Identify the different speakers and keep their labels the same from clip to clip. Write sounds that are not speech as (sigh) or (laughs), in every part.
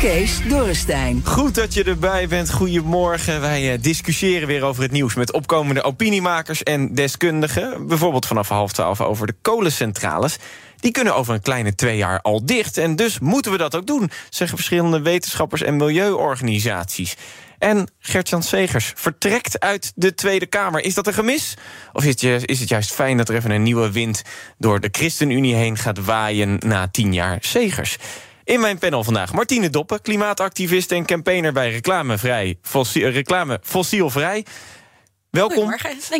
Speaker 1: Kees Dorrestein.
Speaker 2: Goed dat je erbij bent. Goedemorgen. Wij uh, discussiëren weer over het nieuws met opkomende opiniemakers en deskundigen. Bijvoorbeeld vanaf half twaalf over de kolencentrales. Die kunnen over een kleine twee jaar al dicht. En dus moeten we dat ook doen, zeggen verschillende wetenschappers en milieuorganisaties. En Gertjan Segers vertrekt uit de Tweede Kamer. Is dat een gemis? Of is het juist fijn dat er even een nieuwe wind door de ChristenUnie heen gaat waaien na tien jaar Segers? In mijn panel vandaag Martine Doppen, klimaatactivist en campaigner bij Reclamevrij, fossiel, Reclame Fossielvrij. Welkom.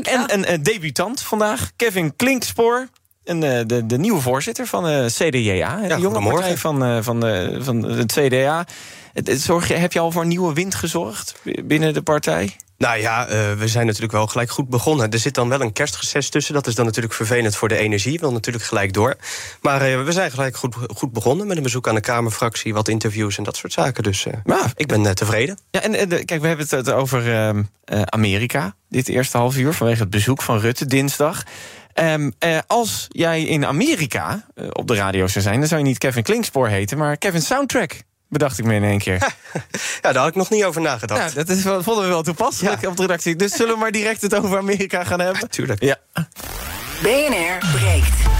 Speaker 2: En een, een debutant vandaag, Kevin Klinkspoor. En de, de, de nieuwe voorzitter van de CDA, de jonge partij van, van, de, van het CDA. Zorg je, heb je al voor een nieuwe wind gezorgd binnen de partij?
Speaker 3: Nou ja, uh, we zijn natuurlijk wel gelijk goed begonnen. Er zit dan wel een kerstreces tussen. Dat is dan natuurlijk vervelend voor de energie. Wil natuurlijk gelijk door. Maar uh, we zijn gelijk goed, goed begonnen met een bezoek aan de Kamerfractie, wat interviews en dat soort zaken. Dus uh, ja, ik ben tevreden.
Speaker 2: Ja, en kijk, we hebben het over ehm, Amerika dit eerste half uur vanwege het bezoek van Rutte dinsdag. Um, uh, als jij in Amerika uh, op de radio zou zijn, dan zou je niet Kevin Klinkspoor heten, maar Kevin Soundtrack. Bedacht ik me in één keer. (laughs)
Speaker 3: ja, daar had ik nog niet over nagedacht.
Speaker 2: Ja, dat is, vonden we wel toepasselijk ja. op de redactie. Dus zullen we maar direct het over Amerika gaan hebben?
Speaker 3: Tuurlijk.
Speaker 2: Ja.
Speaker 1: BNR breekt.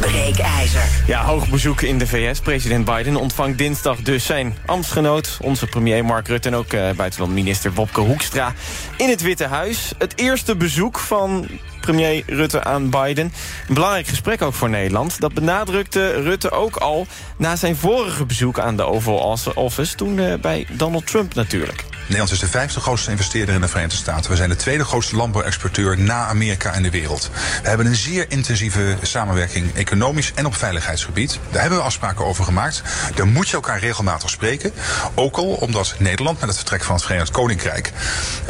Speaker 1: Breekijzer.
Speaker 2: Ja, hoog bezoek in de VS. President Biden ontvangt dinsdag dus zijn ambtsgenoot... onze premier Mark Rutte en ook uh, buitenlandminister Wopke Hoekstra... in het Witte Huis. Het eerste bezoek van premier Rutte aan Biden. Een belangrijk gesprek ook voor Nederland. Dat benadrukte Rutte ook al na zijn vorige bezoek aan de Oval Office... toen uh, bij Donald Trump natuurlijk.
Speaker 4: Nederland is de vijfde grootste investeerder in de Verenigde Staten. We zijn de tweede grootste landbouwexporteur na Amerika in de wereld. We hebben een zeer intensieve samenwerking, economisch en op veiligheidsgebied. Daar hebben we afspraken over gemaakt. Daar moet je elkaar regelmatig spreken. Ook al omdat Nederland met het vertrek van het Verenigd Koninkrijk...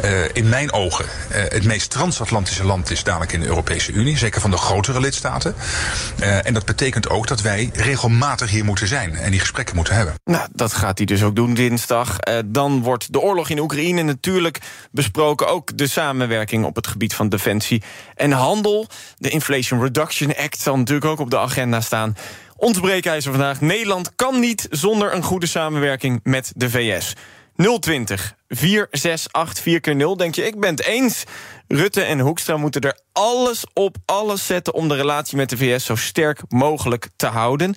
Speaker 4: Uh, in mijn ogen uh, het meest transatlantische land is in de Europese Unie. Zeker van de grotere lidstaten. Uh, en dat betekent ook dat wij regelmatig hier moeten zijn en die gesprekken moeten hebben.
Speaker 2: Nou, dat gaat hij dus ook doen dinsdag. dan wordt de oorlog in Oekraïne natuurlijk besproken. Ook de samenwerking op het gebied van defensie en handel. De Inflation Reduction Act zal natuurlijk ook op de agenda staan. Ons breekijzer vandaag. Nederland kan niet zonder een goede samenwerking met de VS. 020 468 4 keer 0 Denk je, ik ben het eens. Rutte en Hoekstra moeten er alles op alles zetten... om de relatie met de VS zo sterk mogelijk te houden.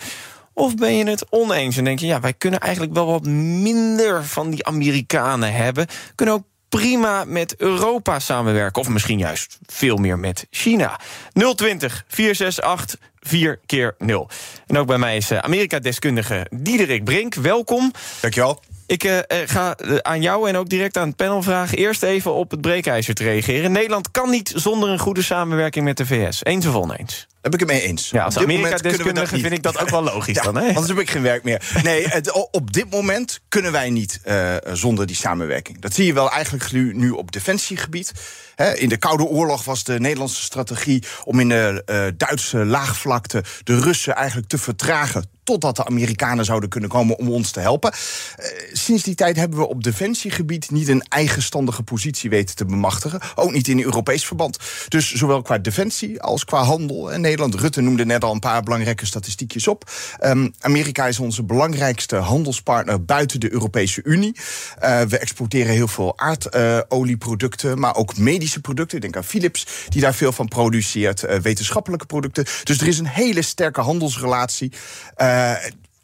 Speaker 2: Of ben je het oneens en denk je... ja, wij kunnen eigenlijk wel wat minder van die Amerikanen hebben... kunnen ook prima met Europa samenwerken. Of misschien juist veel meer met China. 020 468 4 keer 0. En ook bij mij is eh, Amerika-deskundige Diederik Brink. Welkom.
Speaker 5: Dankjewel.
Speaker 2: Ik uh, ga aan jou en ook direct aan het panel vragen... eerst even op het breekijzer te reageren. Nederland kan niet zonder een goede samenwerking met de VS. Eens of oneens?
Speaker 5: Daar ben ik het mee eens.
Speaker 2: Ja, als Amerika-deskundige vind ik dat ook wel logisch
Speaker 5: ja,
Speaker 2: dan. Hè?
Speaker 5: Anders heb ik geen werk meer. Nee, het, op dit moment kunnen wij niet uh, zonder die samenwerking. Dat zie je wel eigenlijk nu, nu op defensiegebied. He, in de Koude Oorlog was de Nederlandse strategie... om in de uh, Duitse laagvlakte de Russen eigenlijk te vertragen totdat de Amerikanen zouden kunnen komen om ons te helpen. Uh, sinds die tijd hebben we op defensiegebied niet een eigenstandige positie weten te bemachtigen. Ook niet in Europees verband. Dus zowel qua defensie als qua handel. En Nederland, Rutte noemde net al een paar belangrijke statistiekjes op. Um, Amerika is onze belangrijkste handelspartner buiten de Europese Unie. Uh, we exporteren heel veel aardolieproducten, maar ook medische producten. Ik denk aan Philips, die daar veel van produceert. Uh, wetenschappelijke producten. Dus er is een hele sterke handelsrelatie. Uh,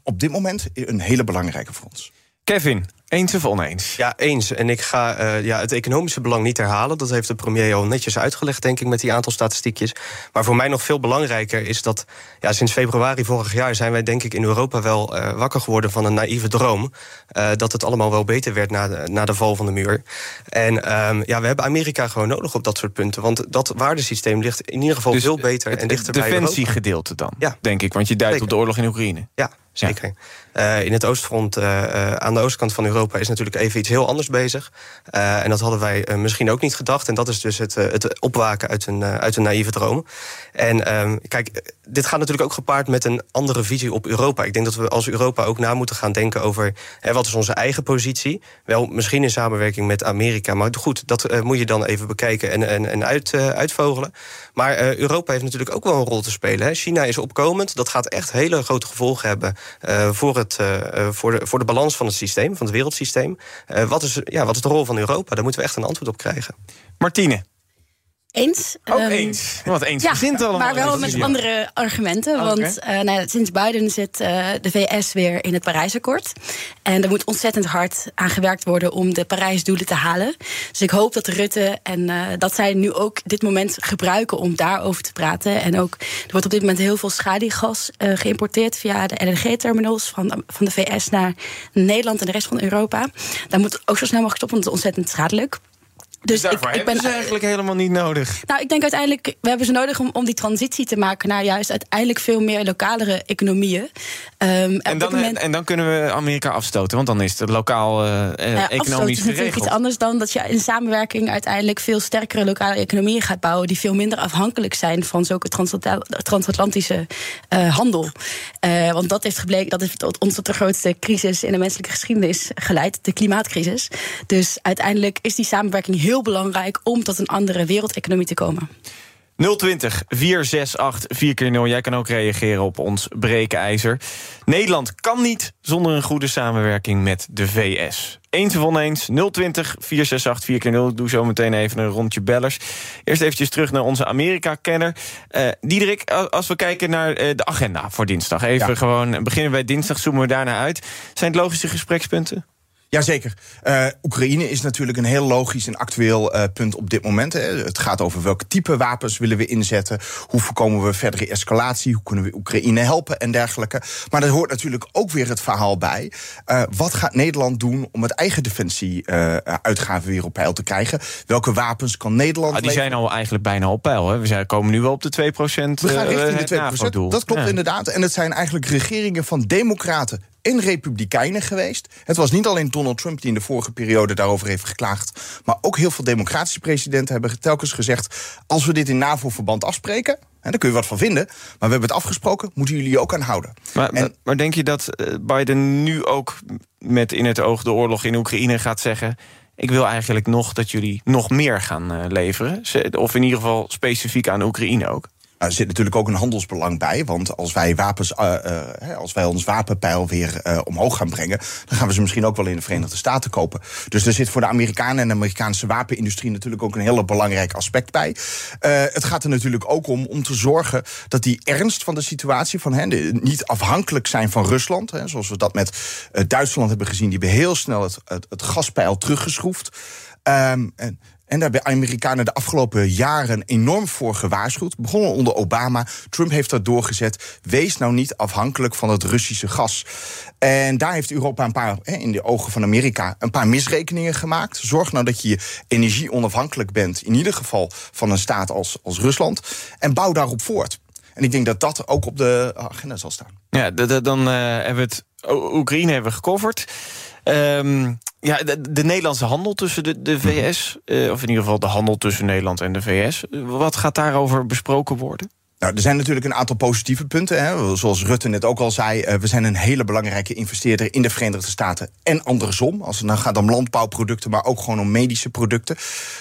Speaker 5: op dit moment een hele belangrijke voor ons.
Speaker 2: Kevin, eens of oneens?
Speaker 3: Ja, eens. En ik ga uh, ja, het economische belang niet herhalen. Dat heeft de premier al netjes uitgelegd, denk ik, met die aantal statistiekjes. Maar voor mij nog veel belangrijker is dat... Ja, sinds februari vorig jaar zijn wij, denk ik, in Europa wel uh, wakker geworden van een naïeve droom. Uh, dat het allemaal wel beter werd na de, na de val van de muur. En um, ja, we hebben Amerika gewoon nodig op dat soort punten. Want dat waardesysteem ligt in ieder geval
Speaker 2: dus
Speaker 3: veel beter
Speaker 2: het,
Speaker 3: en dichter
Speaker 2: het
Speaker 3: bij Europa.
Speaker 2: defensiegedeelte dan,
Speaker 3: ja.
Speaker 2: denk ik. Want je duidt op de oorlog in Oekraïne.
Speaker 3: Ja, Zeker. Uh, in het oostfront, uh, uh, aan de oostkant van Europa, is natuurlijk even iets heel anders bezig. en dat hadden wij misschien ook niet gedacht. En dat is dus het, het opwaken uit een, uit een naïeve droom. En ehm, kijk, dit gaat natuurlijk ook gepaard met een andere visie op Europa. Ik denk dat we als Europa ook na moeten gaan denken over hè, wat is onze eigen positie. Wel misschien in samenwerking met Amerika. Maar goed, dat moet je dan even bekijken en, en, en uit, uitvogelen. Maar Europa heeft natuurlijk ook wel een rol te spelen. Hè. China is opkomend. Dat gaat echt hele grote gevolgen hebben voor het, uh, voor, de, voor de balans van het systeem, van het wereldsysteem. Wat, is, ja, wat is de rol van Europa? Daar moeten we echt een antwoord op krijgen.
Speaker 2: Martine.
Speaker 6: Eens.
Speaker 2: Ook um, eens. Wat eens ja, allemaal.
Speaker 6: Maar wel met andere argumenten. Okay. Want uh, nou, sinds Biden zit uh, de VS weer in het Parijsakkoord. En er moet ontzettend hard aan gewerkt worden om de Parijsdoelen te halen. Dus ik hoop dat Rutte en uh, dat zij nu ook dit moment gebruiken om daarover te praten. En ook, er wordt op dit moment heel veel schaliegas geïmporteerd via de LNG-terminals van, van de VS naar Nederland en de rest van Europa. Daar moet ook zo snel mogelijk stoppen, want het is ontzettend schadelijk.
Speaker 2: Dus, dus ik, ik ben ze eigenlijk helemaal niet nodig.
Speaker 6: Nou, ik denk uiteindelijk, we hebben ze nodig om, om die transitie te maken naar juist uiteindelijk veel meer lokalere economieën.
Speaker 2: Um, en, dan, moment... en dan kunnen we Amerika afstoten, want dan is het lokaal uh, ja, economisch is
Speaker 6: natuurlijk iets anders dan dat je in samenwerking uiteindelijk veel sterkere lokale economieën gaat bouwen die veel minder afhankelijk zijn van zulke transatlantische uh, handel. Uh, want dat heeft gebleken, dat heeft tot ons tot de grootste crisis in de menselijke geschiedenis geleid, de klimaatcrisis. Dus uiteindelijk is die samenwerking heel heel belangrijk om tot een andere wereldeconomie te komen.
Speaker 2: 020 468 4 keer 0 Jij kan ook reageren op ons breekijzer. Nederland kan niet zonder een goede samenwerking met de VS. Eens of oneens, 020 468 4 keer 0 Doe zo meteen even een rondje bellers. Eerst eventjes terug naar onze Amerika-kenner. Uh, Diederik, als we kijken naar uh, de agenda voor dinsdag. Even ja. gewoon beginnen bij dinsdag, zoomen we daarna uit. Zijn het logische gesprekspunten?
Speaker 5: Jazeker. Uh, Oekraïne is natuurlijk een heel logisch en actueel uh, punt op dit moment. Hè. Het gaat over welke type wapens willen we inzetten. Hoe voorkomen we verdere escalatie? Hoe kunnen we Oekraïne helpen en dergelijke. Maar er hoort natuurlijk ook weer het verhaal bij. Uh, wat gaat Nederland doen om het eigen defensie-uitgaven weer op peil te krijgen? Welke wapens kan Nederland.
Speaker 2: Ah, die zijn al eigenlijk bijna op peil. Hè? We zijn, komen nu wel op de 2%. We gaan richting de 2%.
Speaker 5: Dat klopt ja. inderdaad. En het zijn eigenlijk regeringen van democraten en republikeinen geweest. Het was niet alleen Donald Trump die in de vorige periode daarover heeft geklaagd. Maar ook heel veel democratische presidenten hebben telkens gezegd: als we dit in NAVO-verband afspreken. En daar kun je wat van vinden. Maar we hebben het afgesproken, moeten jullie ook aan houden.
Speaker 2: Maar, en, maar denk je dat eh, Biden nu ook met in het oog de oorlog in Oekraïne gaat zeggen ik wil eigenlijk nog dat jullie nog meer gaan uh, leveren. Of in ieder geval specifiek aan Oekraïne ook.
Speaker 5: Er zit natuurlijk ook een handelsbelang bij. Want als wij, wapens, uh, uh, als wij ons wapenpeil weer uh, omhoog gaan brengen. dan gaan we ze misschien ook wel in de Verenigde Staten kopen. Dus er zit voor de Amerikanen en de Amerikaanse wapenindustrie. natuurlijk ook een heel belangrijk aspect bij. het gaat er natuurlijk ook om om te zorgen dat die ernst van de situatie van hen. niet afhankelijk zijn van Rusland. Hè, zoals we dat met Duitsland hebben gezien. Die hebben heel snel het, het, gaspeil teruggeschroefd. Um, en en daar hebben Amerikanen de afgelopen jaren enorm voor gewaarschuwd. Begonnen onder Obama. Trump heeft dat doorgezet. Wees nou niet afhankelijk van het Russische gas. En daar heeft Europa een paar, in de ogen van Amerika, een paar misrekeningen gemaakt. Zorg nou dat je energie onafhankelijk bent. In ieder geval van een staat als, als Rusland. En bouw daarop voort. En ik denk dat dat ook op de agenda zal staan.
Speaker 2: Ja, dan uh, hebben we het. Oekraïne hebben we gecoverd. Um, ja, de, de, Nederlandse handel tussen de, de VS, uh, of in ieder geval de handel tussen Nederland en de VS, wat gaat daarover besproken worden?
Speaker 5: Nou, er zijn natuurlijk een aantal positieve punten. Hè. Zoals Rutte net ook al zei, uh, we zijn een hele belangrijke investeerder in de Verenigde Staten en andersom. Als het dan gaat om landbouwproducten, maar ook gewoon om medische producten.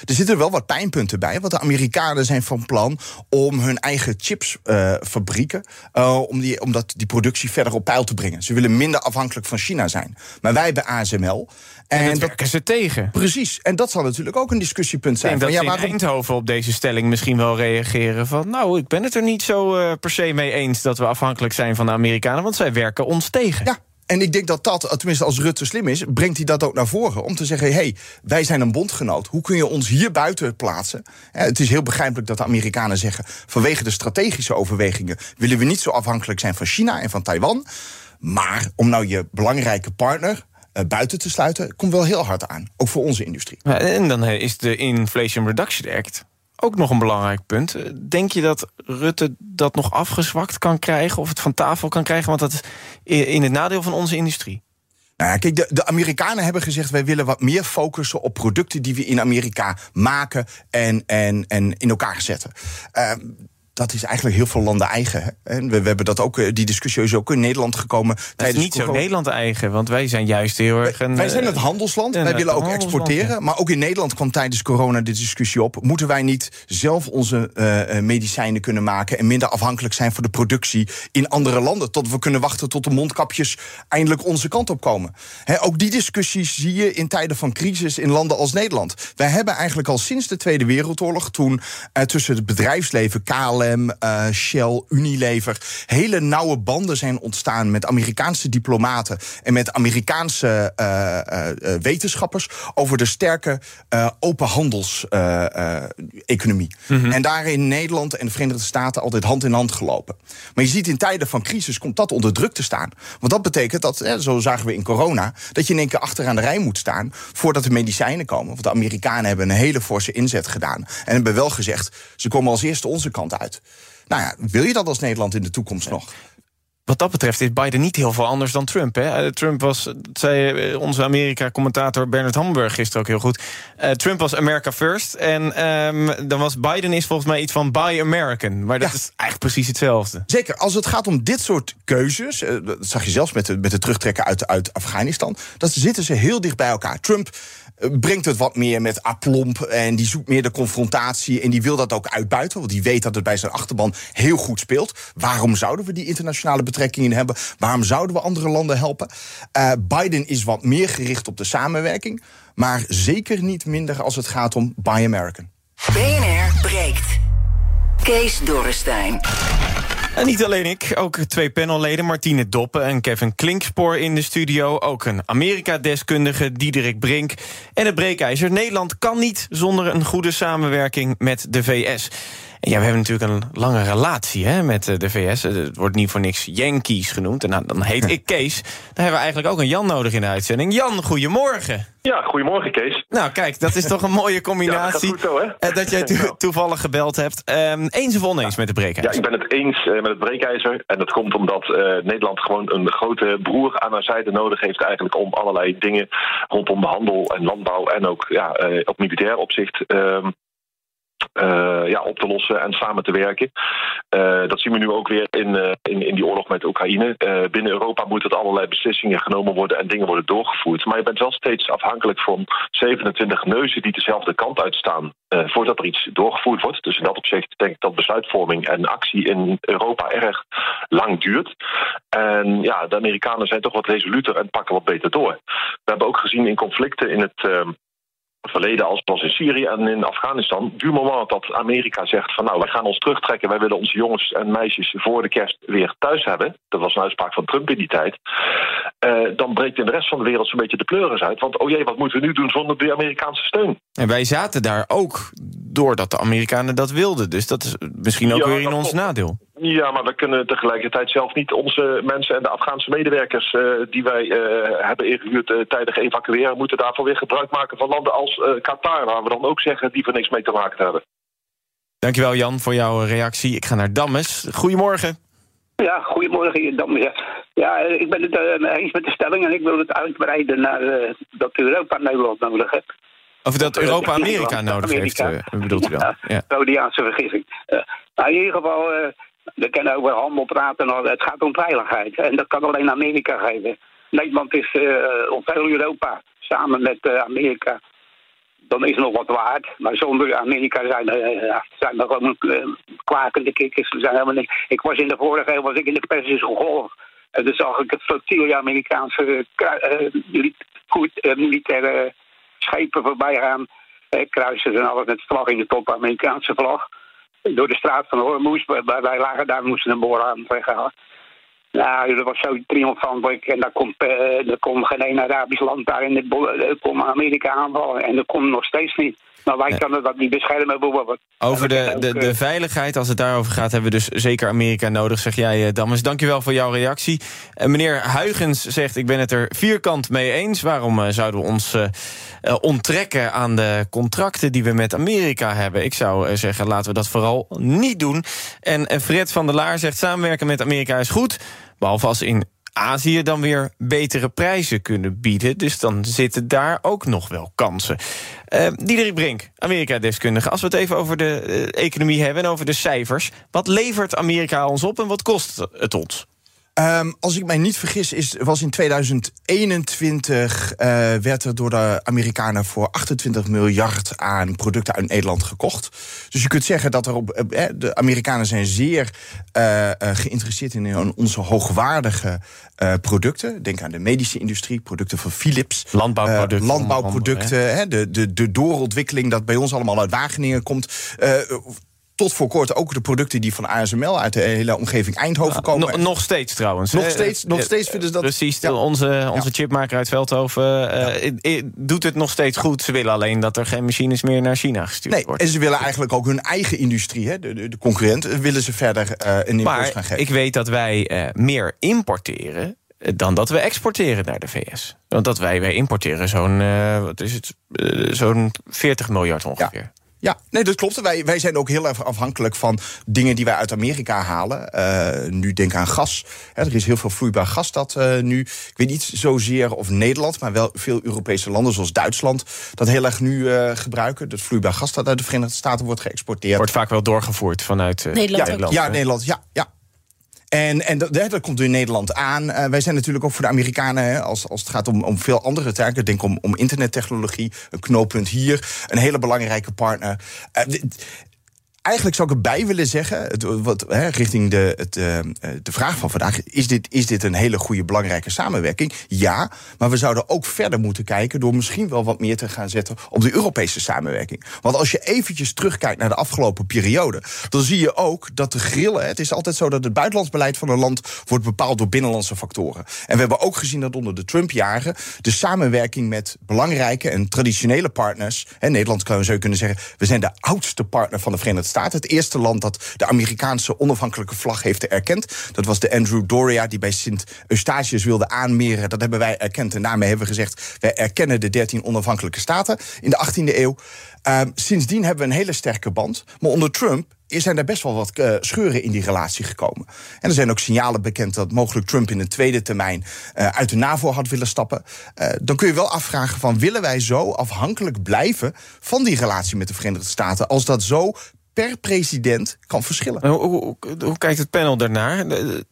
Speaker 5: Er zitten wel wat pijnpunten bij, want de Amerikanen zijn van plan om hun eigen chipsfabrieken, uh, om, die, om dat, die productie verder op peil te brengen. Ze willen minder afhankelijk van China zijn. Maar wij bij ASML
Speaker 2: en, en dat werken ze tegen.
Speaker 5: Precies. En dat zal natuurlijk ook een discussiepunt zijn.
Speaker 2: Ik denk van, dat ja, waarom... Eindhoven op deze stelling misschien wel reageren van... nou, ik ben het er niet zo uh, per se mee eens dat we afhankelijk zijn van de Amerikanen... want zij werken ons tegen.
Speaker 5: Ja, en ik denk dat dat, tenminste als Rutte slim is, brengt hij dat ook naar voren. Om te zeggen: hé, hey, wij zijn een bondgenoot. Hoe kun je ons hier buiten plaatsen? het is heel begrijpelijk dat de Amerikanen zeggen: vanwege de strategische overwegingen willen we niet zo afhankelijk zijn van China en van Taiwan. Maar om nou je belangrijke partner uh, buiten te sluiten, komt wel heel hard aan. Ook voor onze industrie.
Speaker 2: en dan is de Inflation Reduction Act ook nog een belangrijk punt. Denk je dat Rutte dat nog afgezwakt kan krijgen... of het van tafel kan krijgen? Want dat is in het nadeel van onze industrie.
Speaker 5: Nou kijk, de, Amerikanen hebben gezegd: wij willen wat meer focussen op producten die we in Amerika maken en, en, en in elkaar zetten. Uh, dat is eigenlijk heel veel landen eigen. En we, we, hebben dat ook, eh, die discussie is ook in Nederland gekomen.
Speaker 2: Dat is niet zo Nederland eigen, want wij zijn juist heel erg.
Speaker 5: Een, wij zijn het handelsland, wij willen ook exporteren. Maar ook in Nederland kwam tijdens corona de discussie op: moeten wij niet zelf onze uh, medicijnen kunnen maken en minder afhankelijk zijn voor de productie in andere landen? Tot we kunnen wachten tot de mondkapjes eindelijk onze kant op komen. He, ook die discussies zie je in tijden van crisis in landen als Nederland. Wij hebben eigenlijk al sinds de Tweede Wereldoorlog, toen uh, tussen het bedrijfsleven, KLM, uh, Shell, Unilever. Hele nauwe banden zijn ontstaan met Amerikaanse diplomaten en met Amerikaanse uh, uh, wetenschappers over de sterke open handels-economie. Mm -hmm. En daarin Nederland en de Verenigde Staten altijd hand in hand gelopen. Maar je ziet in tijden van crisis komt dat onder druk te staan. Want dat betekent dat, zo zagen we in corona, dat je in één keer achteraan de rij moet staan voordat de medicijnen komen. Want de Amerikanen hebben een hele forse inzet gedaan en hebben wel gezegd, ze komen als eerste onze kant uit. Nou ja, wil je dat als Nederland in de toekomst nog?
Speaker 2: Wat dat betreft is Biden niet heel veel anders dan Trump. Hè? Trump was, zei eh, onze Amerika-commentator Bernard Hamburg gisteren ook heel goed. Uh, Trump was America First. En um, dan was Biden is volgens mij iets van Buy American. Maar dat ja. is eigenlijk precies hetzelfde.
Speaker 5: Zeker, als het gaat om dit soort keuzes... Uh, dat zag je zelfs met de, met de terugtrekken uit, uit Afghanistan... dat zitten ze heel dicht bij elkaar. Trump brengt het wat meer met aplomp en die zoekt meer de confrontatie en die wil dat ook uitbuiten, want die weet dat het bij zijn achterban heel goed speelt. Waarom zouden we die internationale betrekkingen hebben? Waarom zouden we andere landen helpen? Uh, Biden is wat meer gericht op de samenwerking, maar zeker niet minder als het gaat om Buy American.
Speaker 1: BNR breekt. Kees Dorrestein.
Speaker 2: En niet alleen ik, ook twee panelleden, Martine Doppen en Kevin Klinkspoor in de studio. Ook een Amerika-deskundige, Diederik Brink. En het breekijzer. Nederland kan niet zonder een goede samenwerking met de VS. En ja, we hebben natuurlijk een lange relatie hè, met eh, de VS. Het wordt niet voor niks Yankees genoemd. En nou, dan heet (laughs) ik Kees. Dan hebben we eigenlijk ook een Jan nodig in de uitzending. Jan, goedemorgen.
Speaker 7: Ja, goedemorgen Kees.
Speaker 2: Nou, kijk, dat is toch een mooie (laughs) combinatie.
Speaker 7: ja, dat, zo, hè?
Speaker 2: Eh, dat jij to (laughs) toevallig gebeld hebt. Um, eens of oneens met de breekijzer?
Speaker 7: Ja, ik ben het eens uh, met het breekijzer. En dat komt omdat uh, Nederland gewoon een grote broer aan haar zijde nodig heeft... eigenlijk om allerlei dingen rondom handel en landbouw... en ook ja, op militair opzicht... Uh, ja, op te lossen en samen te werken. Uh, dat zien we nu ook weer in, uh, in, in die oorlog met Oekraïne. binnen Europa moeten er allerlei beslissingen genomen worden en dingen worden doorgevoerd. Maar je bent wel steeds afhankelijk van 27 neuzen die dezelfde kant uitstaan. voordat er iets doorgevoerd wordt. Dus in dat opzicht denk ik dat besluitvorming en actie in Europa erg lang duurt. En ja, de Amerikanen zijn toch wat resoluter en pakken wat beter door. We hebben ook gezien in conflicten in het verleden als was in Syrië en in Afghanistan. Du moment dat Amerika zegt van nou, wij gaan ons terugtrekken, wij willen onze jongens en meisjes voor de kerst weer thuis hebben. Dat was een uitspraak van Trump in die tijd. Uh, dan breekt in de rest van de wereld zo'n beetje de pleuris uit. Want oh jee, wat moeten we nu doen zonder de Amerikaanse steun?
Speaker 2: En wij zaten daar ook doordat de Amerikanen dat wilden. Dus dat is misschien ook ja, weer in ons nadeel.
Speaker 7: Ja, maar we kunnen tegelijkertijd zelf niet onze mensen en de Afghaanse medewerkers uh, die wij uh, hebben ingehuurd uh, tijdig evacueren, moeten daarvoor weer gebruik maken van landen als Qatar, waar we dan ook zeggen die er niks mee te maken hebben.
Speaker 2: Dankjewel Jan voor jouw reactie. Ik ga naar Dammes. Goedemorgen.
Speaker 8: Ja, goedemorgen Dammes. Ja, ik ben het eens met de stelling en ik wil het uitbreiden naar dat Europa Nederland nodig heeft.
Speaker 2: Of dat Europa Amerika nodig Amerika. heeft, bedoelt u dan?
Speaker 8: Ja, ja. vergissing. Nou, in ieder geval we kunnen over handel praten, het gaat om veiligheid. En dat kan alleen Amerika geven. Nederland is uh, op heel Europa samen met uh, Amerika. Dan is nog wat waard. Maar zonder Amerika zijn, uh, zijn er gewoon kwakende kikkers. Zijn helemaal. Ik was in de vorige eeuw was ik in de Persische Golf. En dan zag ik het flotille Amerikaanse militaire schepen voorbij gaan. kruisers en alles met vlag in de top, Amerikaanse vlag door de straat van Hormuz. Wij lagen, daar moesten een boor aan weghalen. Nou, dat was zo triomfantelijk. En daar komt, uh, er komt geen een Arabisch land daar in het uh, Amerika aanvallen. En dat komt nog steeds niet. Maar wij kunnen dat niet beschermen bijvoorbeeld.
Speaker 2: Over de, de,
Speaker 8: ook,
Speaker 2: de
Speaker 8: eh,
Speaker 2: veiligheid, als het daarover gaat... hebben we dus zeker Amerika nodig, zeg jij, eh, Dammers. Dankjewel voor jouw reactie. Eh, meneer Huygens zegt, ik ben het er vierkant mee eens. Waarom zouden we ons onttrekken aan de contracten... die we met Amerika hebben? Ik zou zeggen, laten we dat vooral niet doen. En Fred van der Laar zegt, samenwerken met Amerika is goed... behalve als in Azië dan weer betere prijzen kunnen bieden. Dus dan zitten daar ook nog wel kansen. Eh Diederik Brink, Amerika-deskundige. Als we het even over de eh, economie hebben en over de cijfers. Wat levert Amerika ons op en wat kost het ons?
Speaker 5: Ehm, als ik mij niet vergis, is, was in 2021 eh, werd er door de Amerikanen voor 28 miljard aan producten uit Nederland gekocht. Dus je kunt zeggen dat er op, eh, eh, de Amerikanen zijn zeer eh, geïnteresseerd in onze hoogwaardige producten. Denk aan de medische industrie, producten van Philips.
Speaker 2: Landbouwproducten,
Speaker 5: landbouwproducten, hè, de, de, de doorontwikkeling dat bij ons allemaal uit Wageningen komt. Tot voor kort ook de producten die van ASML uit de hele omgeving Eindhoven komen.
Speaker 2: No- nog steeds trouwens.
Speaker 5: Nog steeds- nog steeds vinden ze dat-
Speaker 2: Precies,
Speaker 5: Ja.
Speaker 2: onze, onze chipmaker uit Veldhoven eh, doet het nog steeds goed. Ze willen alleen dat er geen machines meer naar China gestuurd
Speaker 5: Nee,
Speaker 2: worden.
Speaker 5: en ze willen eigenlijk ook hun eigen industrie, hè, de, de, de concurrent, willen ze verder eh, een impuls gaan
Speaker 2: Maar
Speaker 5: geven.
Speaker 2: ik weet dat wij eh, meer importeren dan dat we exporteren naar de VS. Want dat wij, wij importeren zo'n wat is het, zo'n 40 miljard ongeveer.
Speaker 5: Ja, nee, dat klopt. Wij, wij zijn ook heel erg afhankelijk van dingen die wij uit Amerika halen. Eh, nu denk aan gas. Hè, er is heel veel vloeibaar gas dat eh, nu... Ik weet niet zozeer of Nederland, maar wel veel Europese landen... zoals Duitsland, dat heel erg nu eh, gebruiken. Dat vloeibaar gas dat uit de Verenigde Staten wordt geëxporteerd.
Speaker 2: Wordt vaak wel doorgevoerd vanuit eh,
Speaker 6: Nederland ook.
Speaker 5: Ja,
Speaker 2: hè?
Speaker 5: Nederland, ja. ja. En, en dat, dat komt in Nederland aan. Eh, wij zijn natuurlijk ook voor de Amerikanen, als, als het gaat om, om veel andere taken, denk om, om internettechnologie, een knooppunt hier, een hele belangrijke partner. Eh, Eigenlijk zou ik erbij willen zeggen, het, wat, hè, richting de, het, eh, eh, de vraag van vandaag: is dit, is dit een hele goede, belangrijke samenwerking? Ja, maar we zouden ook verder moeten kijken door misschien wel wat meer te gaan zetten op de Europese samenwerking. Want als je eventjes terugkijkt naar de afgelopen periode, dan zie je ook dat de grillen. Het is altijd zo dat het buitenlands beleid van een land wordt bepaald door binnenlandse factoren. En we hebben ook gezien dat onder de Trump-jaren de samenwerking met belangrijke en traditionele partners. Hè, Nederland zou je kunnen zeggen, we zijn de oudste partner van de Verenigde Staten. Het eerste land dat de Amerikaanse onafhankelijke vlag heeft erkend. Dat was de Andrew Doria, die bij Sint Eustatius wilde aanmeren. Dat hebben wij erkend. En daarmee hebben we gezegd, wij erkennen de 13 onafhankelijke staten in de 18e eeuw. Ehm, sindsdien hebben we een hele sterke band. Maar onder Trump zijn er best wel wat eh, scheuren in die relatie gekomen. En er zijn ook signalen bekend dat mogelijk Trump in een tweede termijn eh, uit de NAVO had willen stappen. Eh, dan kun je wel afvragen van willen wij zo afhankelijk blijven van die relatie met de Verenigde Staten als dat zo per president kan verschillen.
Speaker 2: Hoe, hoe, kijkt het panel daarnaar?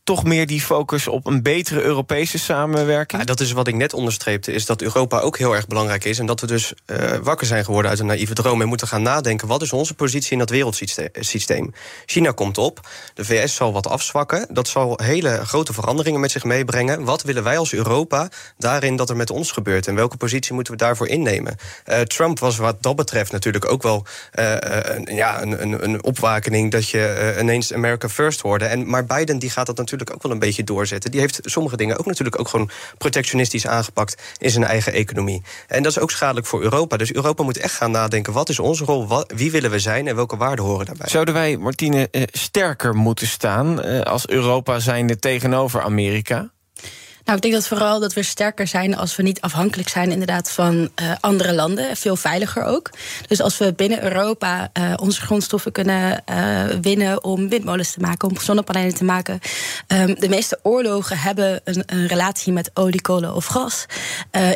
Speaker 2: Toch meer die focus op een betere Europese samenwerking?
Speaker 3: Ja, dat is wat ik net onderstreepte, is dat Europa ook heel erg belangrijk is. En dat we dus eh, wakker zijn geworden uit een naïeve droom. En moeten gaan nadenken, wat is onze positie in dat wereldsysteem? China komt op, de VS zal wat afzwakken. Dat zal hele grote veranderingen met zich meebrengen. Wat willen wij als Europa daarin dat er met ons gebeurt? En welke positie moeten we daarvoor innemen? Eh, Trump was wat dat betreft natuurlijk ook wel eh, een, ja, een, een, een opwakening... dat je eh, ineens America First hoorde. En, maar Biden die gaat dat natuurlijk ook wel een beetje doorzetten. Die heeft sommige dingen ook natuurlijk ook gewoon protectionistisch aangepakt... in zijn eigen economie. En dat is ook schadelijk voor Europa. Dus Europa moet echt gaan nadenken, wat is onze rol? Wat, wie willen we zijn en welke waarden horen daarbij?
Speaker 2: Zouden wij, Martine, eh, sterker moeten staan eh, als Europa zijnde tegenover Amerika?
Speaker 6: Nou, ik denk dat vooral dat we sterker zijn als we niet afhankelijk zijn inderdaad van eh, andere landen. Veel veiliger ook. Dus als we binnen Europa eh, onze grondstoffen kunnen eh, winnen om windmolens te maken, om zonnepanelen te maken. Ehm, de meeste oorlogen hebben een, relatie met olie, kolen of gas.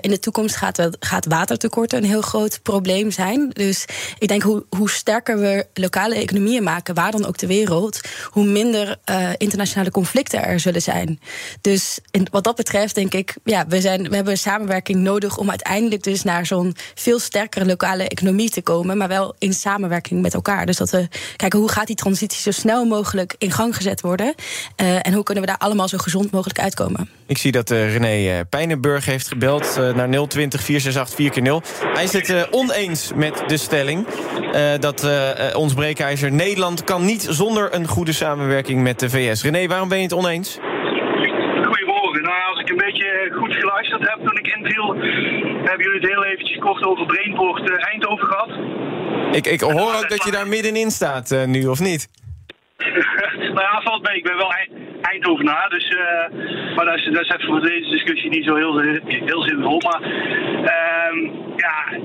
Speaker 6: In de toekomst gaat, gaat watertekorten een heel groot probleem zijn. Dus ik denk hoe, hoe sterker we lokale economieën maken, waar dan ook ter wereld, hoe minder internationale conflicten er zullen zijn. Dus in, wat dat betreft denk ik, ja, we, zijn, we hebben samenwerking nodig om uiteindelijk dus naar zo'n veel sterkere lokale economie te komen, maar wel in samenwerking met elkaar. Dus dat we kijken hoe gaat die transitie zo snel mogelijk in gang gezet worden eh, en hoe kunnen we daar allemaal zo gezond mogelijk uitkomen.
Speaker 2: Ik zie dat eh, René eh, Pijnenburg heeft gebeld eh, naar 020 468 4 Hij is het oneens met de stelling dat ons breekijzer Nederland kan niet zonder een goede samenwerking met de VS. René, waarom ben je het oneens?
Speaker 9: Goedemorgen. Nou, als ik een beetje goed geluisterd heb toen ik inviel, hebben jullie het heel eventjes kort over Brainport eh, Eindhoven gehad.
Speaker 2: Ik, ik hoor ook dat je daar middenin staat uh, nu, of niet? (laughs)
Speaker 9: nou ja, valt mee. Ik ben wel Eindhovenaar, dus, uh, maar dat is, dat is even voor deze discussie niet zo heel, heel zinvol. Maar uh, ja,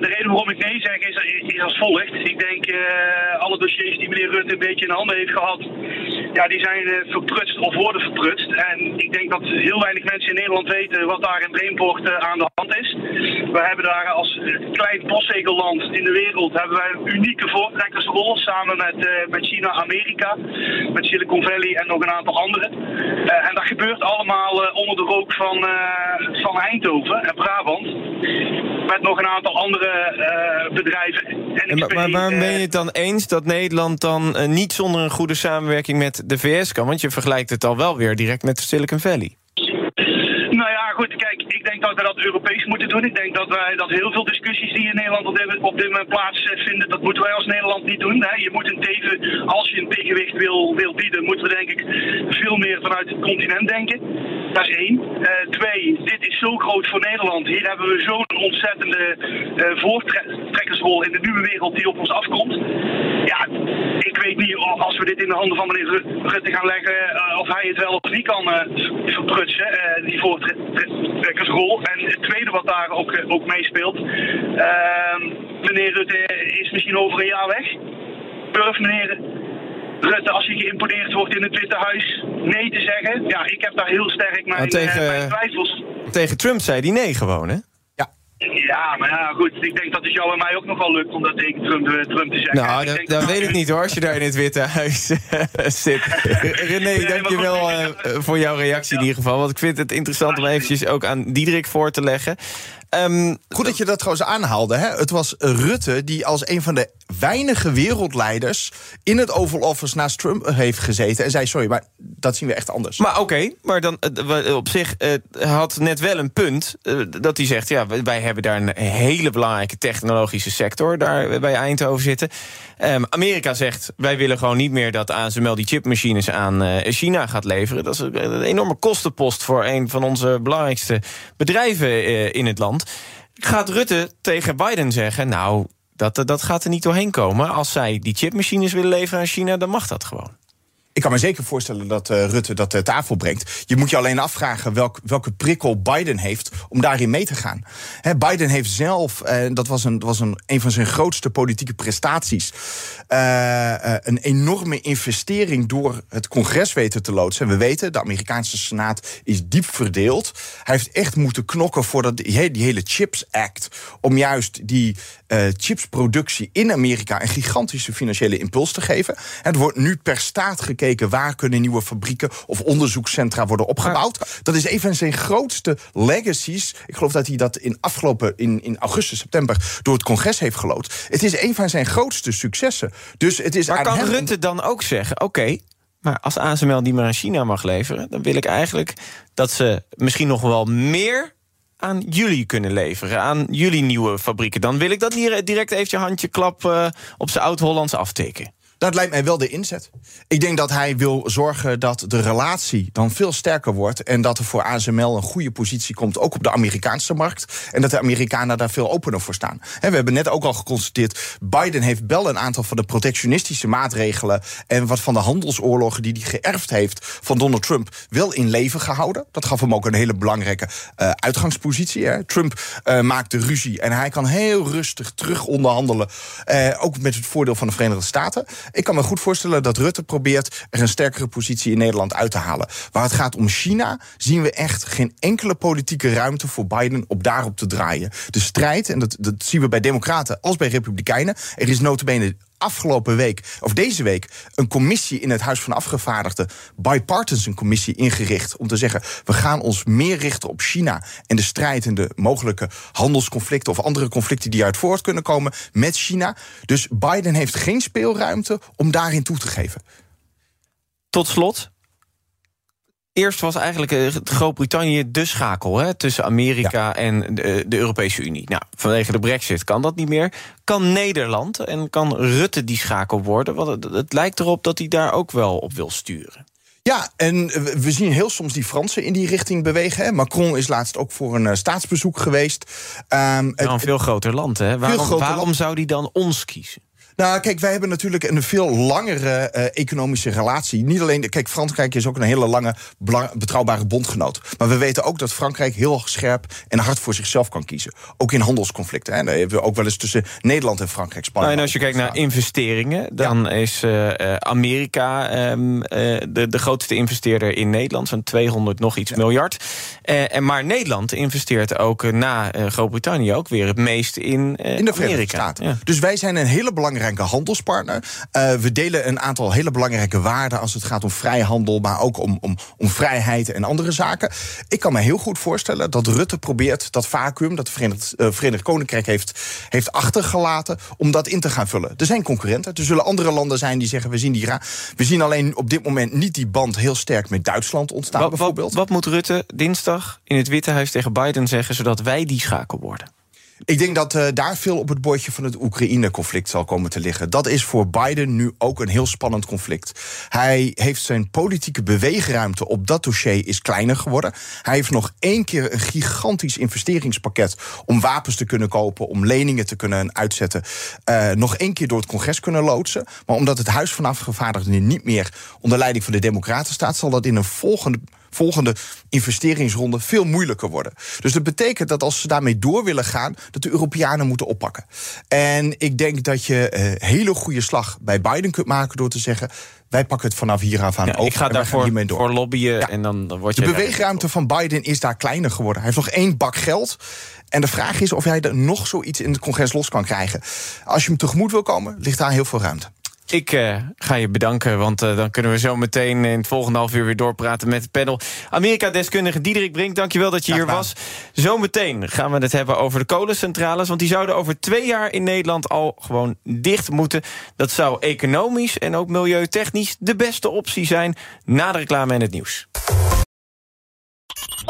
Speaker 9: de reden waarom ik nee zeg is, als volgt. Ik denk uh, alle dossiers die meneer Rutte een beetje in handen heeft gehad, ja, die zijn uh, verprutst of worden verprutst. En ik denk dat heel weinig mensen in Nederland weten wat daar in Brainport aan de hand is. We hebben daar als klein postzegelland in de wereld hebben wij een unieke voortrekkersrol samen met, met China, Amerika, met Silicon Valley en nog een aantal anderen. en dat gebeurt allemaal onder de rook van, van Eindhoven en Brabant. Met nog een aantal andere uh, bedrijven.
Speaker 2: En maar, maar waarom ben je het dan eens dat Nederland dan uh, niet zonder een goede samenwerking met de VS kan? Want je vergelijkt het al wel weer direct met Silicon Valley.
Speaker 9: Nou ja, goed, kijk, ik denk dat we dat Europees moeten doen. Ik denk dat wij dat heel veel discussies die in Nederland op dit, moment plaatsvinden, dat moeten wij als Nederland niet doen. Je moet een teven, als je een tegenwicht wil, bieden, moeten we denk ik veel meer vanuit het continent denken. Dat is één. Uh, twee, dit is zo groot voor Nederland. Hier hebben we zo'n ontzettende uh, voortrekkersrol in de nieuwe wereld die op ons afkomt. Ja, ik weet niet als we dit in de handen van meneer Rutte gaan leggen, of hij het wel of niet kan verprutsen, die voortrekkersrol. En het tweede wat daar ook, ook meespeelt, ehm, meneer Rutte is misschien over een jaar weg. Durf meneer Rutte, als hij geïmponeerd wordt in het Witte Huis, nee te zeggen. Ja, ik heb daar heel sterk mijn, tegen, mijn twijfels.
Speaker 2: Tegen Trump zei hij nee gewoon, hè?
Speaker 9: Ja, maar ja, goed. Ik denk dat het jou en mij ook nog wel lukt om dat tegen Trump, Trump te zeggen.
Speaker 2: Nou, dat, dat weet ik niet hoor, als je daar in het Witte Huis zit. (laughs) René, nee, dankjewel uh, voor jouw reactie in ieder geval. Want ik vind het interessant om eventjes ook aan Diederik voor te leggen.
Speaker 5: Um, Goed dat je dat trouwens aanhaalde. Hè? Het was Rutte die als een van de weinige wereldleiders... in het Oval Office naast Trump heeft gezeten... en zei, sorry, maar dat zien we echt anders.
Speaker 2: Maar oké, okay, maar dan op zich uh, had net wel een punt... Uh, dat hij zegt, ja, wij hebben daar een hele belangrijke technologische sector... daar bij Eindhoven zitten. Um, Amerika zegt, wij willen gewoon niet meer dat ASML die chipmachines aan uh, China gaat leveren. Dat is een enorme kostenpost voor een van onze belangrijkste bedrijven in het land. Gaat Rutte tegen Biden zeggen... nou, dat, dat gaat er niet doorheen komen. Als zij die chipmachines willen leveren aan China, dan mag dat gewoon.
Speaker 5: Ik kan me zeker voorstellen dat uh, Rutte dat ter tafel brengt. Je moet je alleen afvragen welk, welke prikkel Biden heeft om daarin mee te gaan. Biden heeft zelf, en uh, dat was, een, was een, een van zijn grootste politieke prestaties, een enorme investering door het congres weten te loodsen. En we weten, de Amerikaanse Senaat is diep verdeeld. Hij heeft echt moeten knokken voor dat, die, die hele Chips Act, om juist die uh, chipsproductie in Amerika een gigantische financiële impuls te geven. Het wordt nu per staat gekeken waar kunnen nieuwe fabrieken of onderzoekscentra worden opgebouwd. Dat is een van zijn grootste legacies. Ik geloof dat hij dat in afgelopen in, in augustus, september door het congres heeft gelood. Het is een van zijn grootste successen. Dus het is
Speaker 2: maar kan
Speaker 5: hem...
Speaker 2: Rutte dan ook zeggen: oké, okay, maar als ASML die maar aan China mag leveren, dan wil ik eigenlijk dat ze misschien nog wel meer aan jullie kunnen leveren, aan jullie nieuwe fabrieken. Dan wil ik dat hier direct even je handje klap uh, op zijn oud-Hollands aftikken.
Speaker 5: Dat lijkt mij wel de inzet. Ik denk dat hij wil zorgen dat de relatie dan veel sterker wordt... en dat er voor ASML een goede positie komt, ook op de Amerikaanse markt... en dat de Amerikanen daar veel opener voor staan. we hebben net ook al geconstateerd... Biden heeft wel een aantal van de protectionistische maatregelen... en wat van de handelsoorlogen die hij geërfd heeft van Donald Trump... wel in leven gehouden. Dat gaf hem ook een hele belangrijke uh, uitgangspositie. Trump uh, maakte ruzie en hij kan heel rustig terug onderhandelen... Uh, ook met het voordeel van de Verenigde Staten... Ik kan me goed voorstellen dat Rutte probeert er een sterkere positie in Nederland uit te halen. Waar het gaat om China, zien we echt geen enkele politieke ruimte voor Biden op daarop te draaien. De strijd, en dat, dat zien we bij Democraten als bij Republikeinen, er is notabene afgelopen week, of deze week, een commissie in het Huis van Afgevaardigden, bipartisan commissie, ingericht. Om te zeggen: we gaan ons meer richten op China en de strijd en de mogelijke handelsconflicten of andere conflicten die uit voort kunnen komen met China. Dus Biden heeft geen speelruimte om daarin toe te geven.
Speaker 2: Tot slot, Eerst was eigenlijk eh, Groot-Brittannië de schakel hè, tussen Amerika ja. en de, de, Europese Unie. Nou, vanwege de brexit kan dat niet meer. Kan Nederland en kan Rutte die schakel worden? Want het, het lijkt erop dat hij daar ook wel op wil sturen.
Speaker 5: Ja, en we zien heel soms die Fransen in die richting bewegen. Hè. Macron is laatst ook voor een uh, staatsbezoek geweest.
Speaker 2: Um, nou, een veel groter land, hè? Waarom, waarom land. zou die dan ons kiezen?
Speaker 5: Nou, kijk, wij hebben natuurlijk een veel langere uh, economische relatie. Niet alleen, kijk, Frankrijk is ook een hele lange, betrouwbare bondgenoot. Maar we weten ook dat Frankrijk heel scherp en hard voor zichzelf kan kiezen. Ook in handelsconflicten. Hè. Daar hebben we ook wel eens tussen Nederland en Frankrijk spanning.
Speaker 2: Nou, en als je kijkt naar investeringen, dan is uh, Amerika um, uh, de, de grootste investeerder in Nederland. Zo'n 200 nog iets ja. miljard. en maar Nederland investeert ook na Groot-Brittannië ook weer het meest in,
Speaker 5: in de Verenigde Staten. Ja. Dus wij zijn een hele belangrijke belangrijke handelspartner. Uh, we delen een aantal hele belangrijke waarden als het gaat om vrijhandel, maar ook om, om, om vrijheid en andere zaken. Ik kan me heel goed voorstellen dat Rutte probeert dat vacuüm dat Verenigd, uh, Verenigd Koninkrijk heeft, heeft achtergelaten, om dat in te gaan vullen. Er zijn concurrenten. Er zullen andere landen zijn die zeggen: we zien, die we zien alleen op dit moment niet die band heel sterk met Duitsland ontstaan. Wat, bijvoorbeeld.
Speaker 2: Wat, wat moet Rutte dinsdag in het Witte Huis tegen Biden zeggen, zodat wij die schakel worden?
Speaker 5: Ik denk dat uh, daar veel op het bordje van het Oekraïne-conflict zal komen te liggen. Dat is voor Biden nu ook een heel spannend conflict. Hij heeft zijn politieke beweegruimte op dat dossier is kleiner geworden. Hij heeft nog één keer een gigantisch investeringspakket om wapens te kunnen kopen, om leningen te kunnen uitzetten, uh, nog één keer door het congres kunnen loodsen. Maar omdat het Huis van Afgevaardigden niet meer onder leiding van de Democraten staat, zal dat in een volgende volgende investeringsronde veel moeilijker worden. Dus dat betekent dat als ze daarmee door willen gaan, dat de Europeanen moeten oppakken. En ik denk dat je een uh, hele goede slag bij Biden kunt maken door te zeggen. Wij pakken het vanaf hier af aan ja, over.
Speaker 2: Ik ga daarvoor hiermee door. voor lobbyen ja. en dan, dan wordt je.
Speaker 5: De beweegruimte van Biden is daar kleiner geworden. Hij heeft nog één bak geld. En de vraag is of hij er nog zoiets in het congres los kan krijgen. Als je hem tegemoet wil komen, ligt daar heel veel ruimte.
Speaker 2: Ik uh, ga je bedanken, want uh, dan kunnen we zo meteen in het volgende half uur weer doorpraten met het panel. Amerika-deskundige Diederik Brink, dankjewel dat je hier was. Zometeen gaan we het hebben over de kolencentrales, want die zouden over twee jaar in Nederland al gewoon dicht moeten. Dat zou economisch en ook milieutechnisch de beste optie zijn. Na de reclame en het nieuws.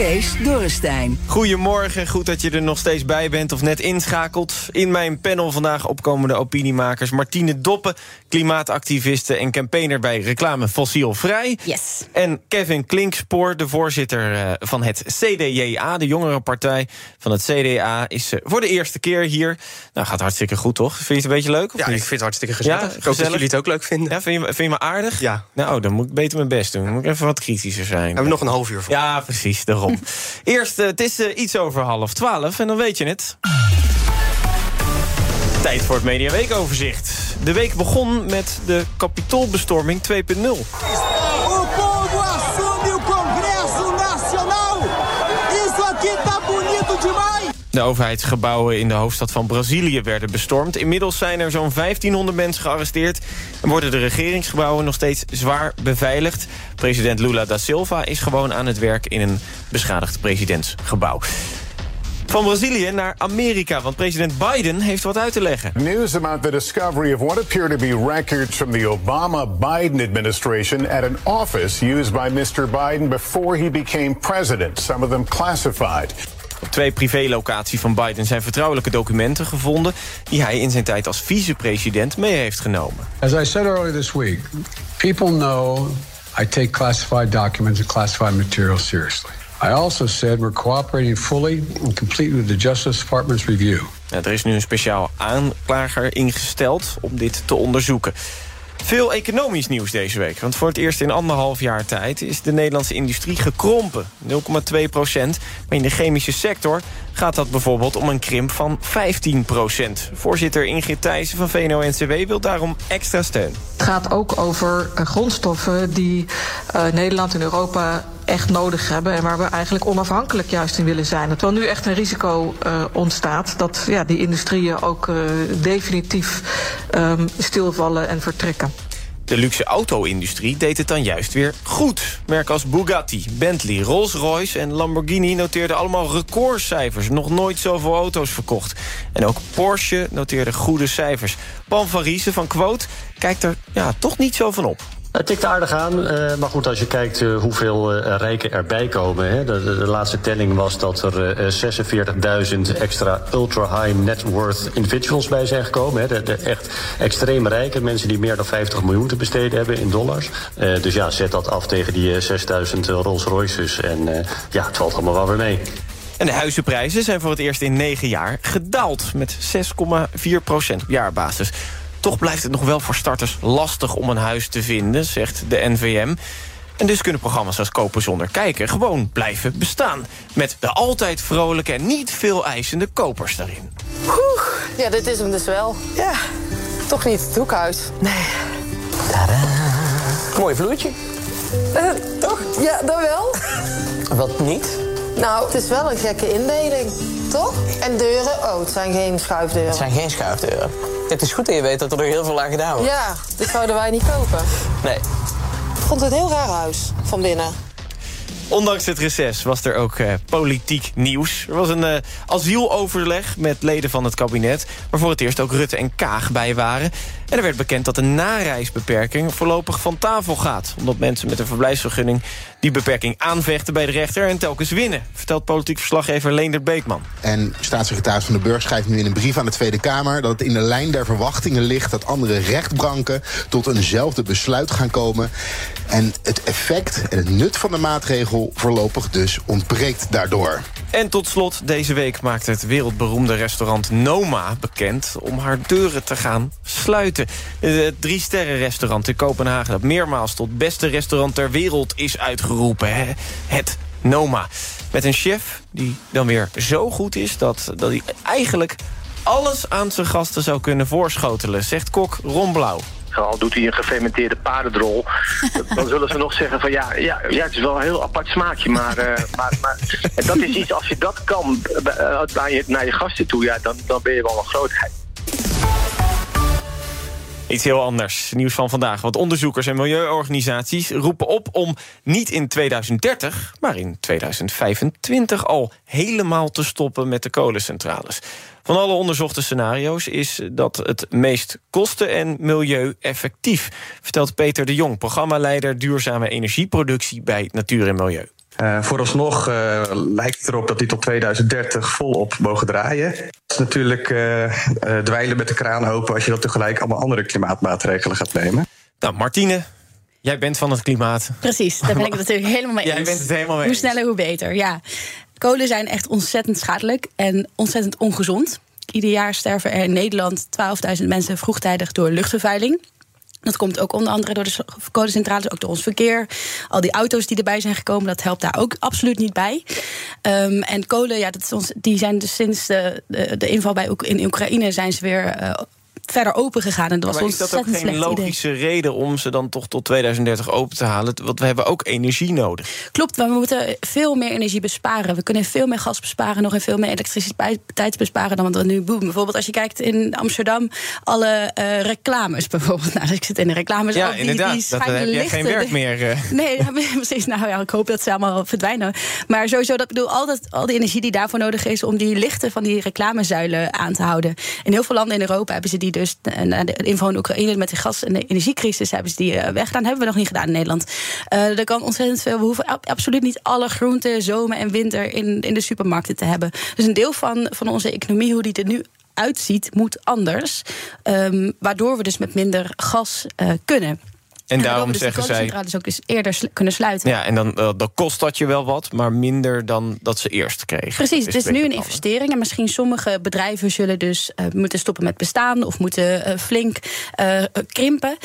Speaker 1: Kees Dorrestein.
Speaker 2: Goedemorgen, goed dat je er nog steeds bij bent of net inschakelt. In mijn panel vandaag opkomende opiniemakers Martine Doppen, klimaatactiviste en campaigner bij Reclame Fossielvrij.
Speaker 6: Yes.
Speaker 2: En Kevin Klinkspoor, de voorzitter eh, van het CDJA, de jongerenpartij van het CDA, is eh, voor de eerste keer hier. Nou, gaat hartstikke goed, toch? Vind je het een beetje leuk? Of
Speaker 3: ja,
Speaker 2: niet?
Speaker 3: ik vind het hartstikke gezellig.
Speaker 2: Ja,
Speaker 3: ik hoop dat jullie het ook leuk vinden.
Speaker 2: Ja, vind, je, vind je me aardig?
Speaker 3: Ja.
Speaker 2: Nou, dan moet ik beter mijn best doen. Dan moet ik even wat kritischer zijn.
Speaker 3: Hebben we nog een half uur voor?
Speaker 2: Ja, precies, daarom. Eerst, uh, het is uh, iets over half twaalf en dan weet je het. Tijd voor het Media Weekoverzicht. De week begon met de kapitoolbestorming 2.0. De overheidsgebouwen in de hoofdstad van Brazilië werden bestormd. Inmiddels zijn er zo'n 1500 mensen gearresteerd... en worden de regeringsgebouwen nog steeds zwaar beveiligd. President Lula da Silva is gewoon aan het werk in een beschadigd presidentsgebouw. Van Brazilië naar Amerika, want president Biden heeft wat uit te leggen.
Speaker 10: News about the discovery of what appear to be records from the Obama-Biden administration at an office used by Mr. Biden before he became president. Some of them classified.
Speaker 2: Op twee privélocaties van Biden zijn vertrouwelijke documenten gevonden... die hij in zijn tijd als vicepresident mee heeft genomen.
Speaker 11: As I said earlier this week, people know I take classified documents and classified material seriously. I also said we're cooperating fully and complete with the Justice Department's review.
Speaker 2: Er is nu een speciaal aanklager ingesteld om dit te onderzoeken. Veel economisch nieuws deze week. Want voor het eerst in anderhalf jaar tijd is de Nederlandse industrie gekrompen. 0,2 procent. Maar in de chemische sector gaat dat bijvoorbeeld om een krimp van 15 procent. Voorzitter Ingrid Thijssen van VNO-NCW wil daarom extra steun.
Speaker 12: Het gaat ook over uh, grondstoffen die uh, Nederland en Europa echt nodig hebben... en waar we eigenlijk onafhankelijk juist in willen zijn. Terwijl nu echt een risico uh, ontstaat... dat ja, die industrieën ook definitief um, stilvallen en vertrekken.
Speaker 2: De luxe auto-industrie deed het dan juist weer goed. Merken als Bugatti, Bentley, Rolls-Royce en Lamborghini noteerden allemaal recordcijfers. Nog nooit zoveel auto's verkocht. En ook Porsche noteerde goede cijfers. Paul van Riesen van Quote kijkt er ja, toch niet zo van op.
Speaker 13: Het tikt aardig aan, uh, maar goed, als je kijkt uh, hoeveel uh, rijken erbij komen. De, laatste telling was dat er 46.000 extra ultra-high net worth individuals bij zijn gekomen. Echt extreem rijke mensen die meer dan 50 miljoen te besteden hebben in dollars. dus ja, zet dat af tegen die 6.000 Rolls Royces en ja, het valt allemaal wel weer mee.
Speaker 2: En de huizenprijzen zijn voor het eerst in negen jaar gedaald met 6,4 procent op jaarbasis. Toch blijft het nog wel voor starters lastig om een huis te vinden, zegt de NVM. En dus kunnen programma's als Kopen zonder kijken gewoon blijven bestaan. Met de altijd vrolijke en niet veel eisende kopers daarin.
Speaker 14: Oeh, ja, dit is hem dus wel. Ja, toch niet het hoekhuis. Nee.
Speaker 15: Tadaa. Mooi vloertje.
Speaker 14: Uh, toch? Ja, dan wel.
Speaker 15: Wat niet?
Speaker 14: Nou, het is wel een gekke indeling, toch? En deuren? Oh, het zijn geen schuifdeuren.
Speaker 15: Het zijn geen schuifdeuren. Het is goed dat je weet dat er heel veel aan gedaan wordt.
Speaker 14: Ja, dit zouden wij niet kopen.
Speaker 15: Nee.
Speaker 14: Ik vond het een heel raar huis, van binnen.
Speaker 2: Ondanks het reces was er ook uh, politiek nieuws. Er was een uh, asieloverleg met leden van het kabinet... waar voor het eerst ook Rutte en Kaag bij waren. En er werd bekend dat de nareisbeperking voorlopig van tafel gaat. Omdat mensen met een verblijfsvergunning die beperking aanvechten bij de rechter... en telkens winnen, vertelt politiek verslaggever Leender Beekman.
Speaker 16: En staatssecretaris Van de Burg schrijft nu in een brief aan de Tweede Kamer... dat het in de lijn der verwachtingen ligt dat andere rechtbanken... tot eenzelfde besluit gaan komen. En het effect en het nut van de maatregel voorlopig dus ontbreekt daardoor.
Speaker 2: En tot slot, deze week maakt het wereldberoemde restaurant Noma bekend... om haar deuren te gaan sluiten. Het drie-sterren-restaurant in Kopenhagen... dat meermaals tot beste restaurant ter wereld is uitgeroepen. Hè? Het Noma. Met een chef die dan weer zo goed is... dat, dat hij eigenlijk alles aan zijn gasten zou kunnen voorschotelen... zegt kok Ron Blauw.
Speaker 17: Al doet hij een gefermenteerde paardendrol. (laughs) dan zullen ze nog zeggen van ja, ja, ja het is wel een heel apart smaakje. Maar, uh, maar, maar en dat is iets, als je dat kan uh, naar, je, naar je gasten toe, ja, dan, dan ben je wel een grootheid.
Speaker 2: Iets heel anders. Nieuws van vandaag. Want onderzoekers en milieuorganisaties roepen op om niet in 2030, maar in 2025 al helemaal te stoppen met de kolencentrales. Van alle onderzochte scenario's is dat het meest kosten- en milieueffectief, vertelt Peter de Jong, programmaleider duurzame energieproductie bij Natuur en Milieu.
Speaker 18: Uh, vooralsnog uh, lijkt het erop dat die tot 2030 volop mogen draaien. Het is natuurlijk uh, dweilen met de kraan open als je dat tegelijk allemaal andere klimaatmaatregelen gaat nemen.
Speaker 2: Nou, Martine, jij bent van het klimaat.
Speaker 6: Precies, daar ben ik het (laughs) natuurlijk helemaal mee eens.
Speaker 2: Jij bent het helemaal mee
Speaker 6: Hoe sneller, hoe beter, ja. Kolen zijn echt ontzettend schadelijk en ontzettend ongezond. Ieder jaar sterven er in Nederland 12.000 mensen vroegtijdig door luchtvervuiling. Dat komt ook onder andere door de kolencentrales, ook door ons verkeer. Al die auto's die erbij zijn gekomen, dat helpt daar ook absoluut niet bij. Um, en kolen, ja, dat is die zijn dus sinds de, de, inval bij, in Oekraïne zijn ze weer uh, verder open gegaan. En dat
Speaker 2: maar
Speaker 6: was
Speaker 2: is dat ook geen logische idee. reden om ze dan toch tot 2030 open te halen? Want we hebben ook energie nodig.
Speaker 6: Klopt, we moeten veel meer energie besparen. We kunnen veel meer gas besparen, nog en veel meer elektriciteit besparen dan wat we nu doen. Bijvoorbeeld als je kijkt in Amsterdam, alle uh, reclames bijvoorbeeld. (laughs) Nou, ik zit in de reclames.
Speaker 2: Ja,
Speaker 6: die,
Speaker 2: inderdaad.
Speaker 6: Die
Speaker 2: dat, heb je geen werk meer. Uh. (laughs)
Speaker 6: Nee, precies. Nou ja, ik hoop dat ze allemaal verdwijnen. Maar sowieso, dat bedoel, al, dat, al die energie die daarvoor nodig is om die lichten van die reclamezuilen aan te houden. In heel veel landen in Europa hebben ze die dus na de inval in Oekraïne met de gas- en de energiecrisis hebben ze die uh, weggedaan. Hebben we nog niet gedaan in Nederland. Uh, er kan ontzettend veel. We hoeven absoluut niet alle groenten, zomer en winter in, in de supermarkten te hebben. Dus een deel van, van onze economie, hoe die er nu uitziet, moet anders. Um, waardoor we dus met minder gas kunnen.
Speaker 2: En daarom
Speaker 6: dus
Speaker 2: zeggen zij.
Speaker 6: dus ook dus eerder sl kunnen sluiten.
Speaker 2: Ja, en dan, uh, dan kost dat je wel wat, maar minder dan dat ze eerst kregen.
Speaker 6: Precies, het is nu een investering. En misschien sommige bedrijven zullen dus uh, moeten stoppen met bestaan of moeten uh, flink krimpen.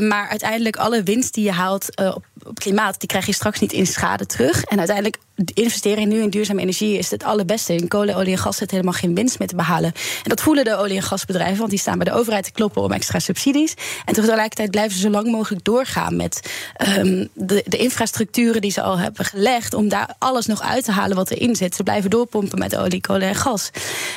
Speaker 6: maar uiteindelijk alle winst die je haalt op, op klimaat, die krijg je straks niet in schade terug. En uiteindelijk de investering nu in duurzame energie is het allerbeste. In kolen, olie en gas zit helemaal geen winst meer te behalen. En dat voelen de olie- en gasbedrijven, want die staan bij de overheid te kloppen om extra subsidies. En tegelijkertijd blijven ze zo lang mogelijk doorgaan met ehm, de, de infrastructuren die ze al hebben gelegd. om daar alles nog uit te halen wat erin zit. Ze blijven doorpompen met olie, kolen en gas.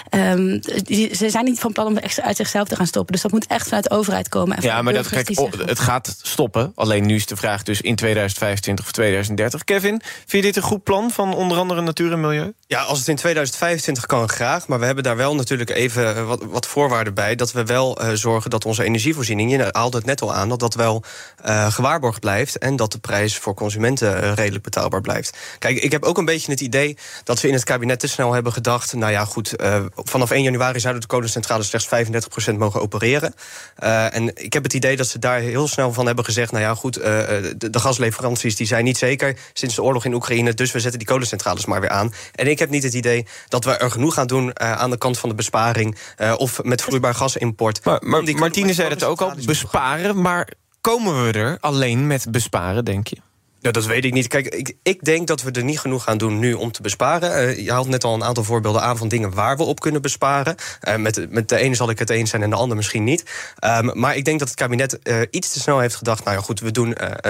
Speaker 6: Ehm, die- ze zijn niet van plan om uit zichzelf te gaan stoppen. Dus dat moet echt vanuit de overheid komen. En
Speaker 2: Ja, maar dat, kijk, oh, het gaat stoppen. Alleen nu is de vraag dus in 2025 of 2030. Kevin, vind je dit een goed plan van onder andere natuur en milieu?
Speaker 3: Ja, als het in 2025 kan, graag. Maar we hebben daar wel natuurlijk even eh, wat, wat voorwaarden bij. Dat we wel eh, zorgen dat onze energievoorziening, je haalde het net al aan, dat dat wel eh, gewaarborgd blijft. En dat de prijs voor consumenten redelijk betaalbaar blijft. Kijk, ik heb ook een beetje het idee dat we in het kabinet te snel hebben gedacht. Nou ja, goed, vanaf 1 januari zouden de kolencentrales slechts 35% mogen opereren. En ik heb het idee dat ze daar heel snel van hebben gezegd. Nou ja, goed, de, de gasleveranties die zijn niet zeker sinds de oorlog in Oekraïne. Dus we zetten die kolencentrales maar weer aan. En ik heb niet het idee dat we er genoeg gaan doen eh, aan de kant van de besparing. eh, of met vloeibaar gasimport.
Speaker 2: Maar, maar Martine zei het ook al, besparen. Maar komen we er alleen met besparen, denk je?
Speaker 3: Ja, dat weet ik niet. Kijk, ik, ik denk dat we er niet genoeg gaan doen nu om te besparen. Eh, je haalt net al een aantal voorbeelden aan van dingen waar we op kunnen besparen. Eh, met, met de ene zal ik het eens zijn en de ander misschien niet. Ehm, maar ik denk dat het kabinet eh, iets te snel heeft gedacht... nou ja, goed, we doen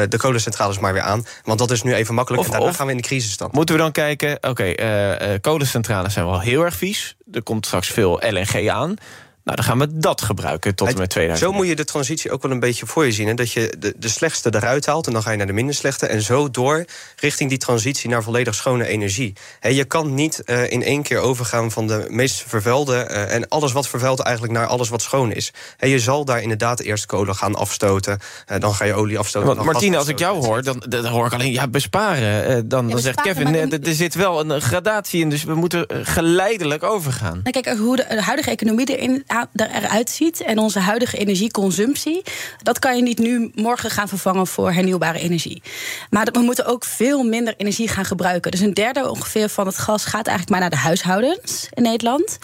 Speaker 3: de kolencentrales maar weer aan. Want dat is nu even makkelijk
Speaker 2: Of-
Speaker 3: en daarna
Speaker 2: of-
Speaker 3: gaan we in de crisisstand.
Speaker 2: Moeten we dan kijken, oké, eh, kolencentrales zijn wel heel erg vies. Er komt straks veel LNG aan. Nou, dan gaan we dat gebruiken tot en met 2000.
Speaker 3: Zo moet je de transitie ook wel een beetje voor je zien. Hè? Dat je de, de slechtste eruit haalt en dan ga je naar de minder slechte. En zo door richting die transitie naar volledig schone energie. Hè, je kan niet eh, in één keer overgaan van de meest vervuilde... eh, en alles wat vervuilt eigenlijk naar alles wat schoon is. Hè, je zal daar inderdaad eerst kolen gaan afstoten. eh, dan ga je olie afstoten. Gas
Speaker 2: Martine, als ik jou hoor, dan, dan hoor ik alleen ja, besparen. Eh, dan, dan zegt Kevin, er zit wel een gradatie in, dus we moeten geleidelijk overgaan.
Speaker 6: Nou, kijk, hoe de, de huidige economie erin, er- eruit ziet en onze huidige energieconsumptie, dat kan je niet nu morgen gaan vervangen voor hernieuwbare energie. Maar we moeten ook veel minder energie gaan gebruiken. Dus een derde ongeveer van het gas gaat eigenlijk maar naar de huishoudens in Nederland.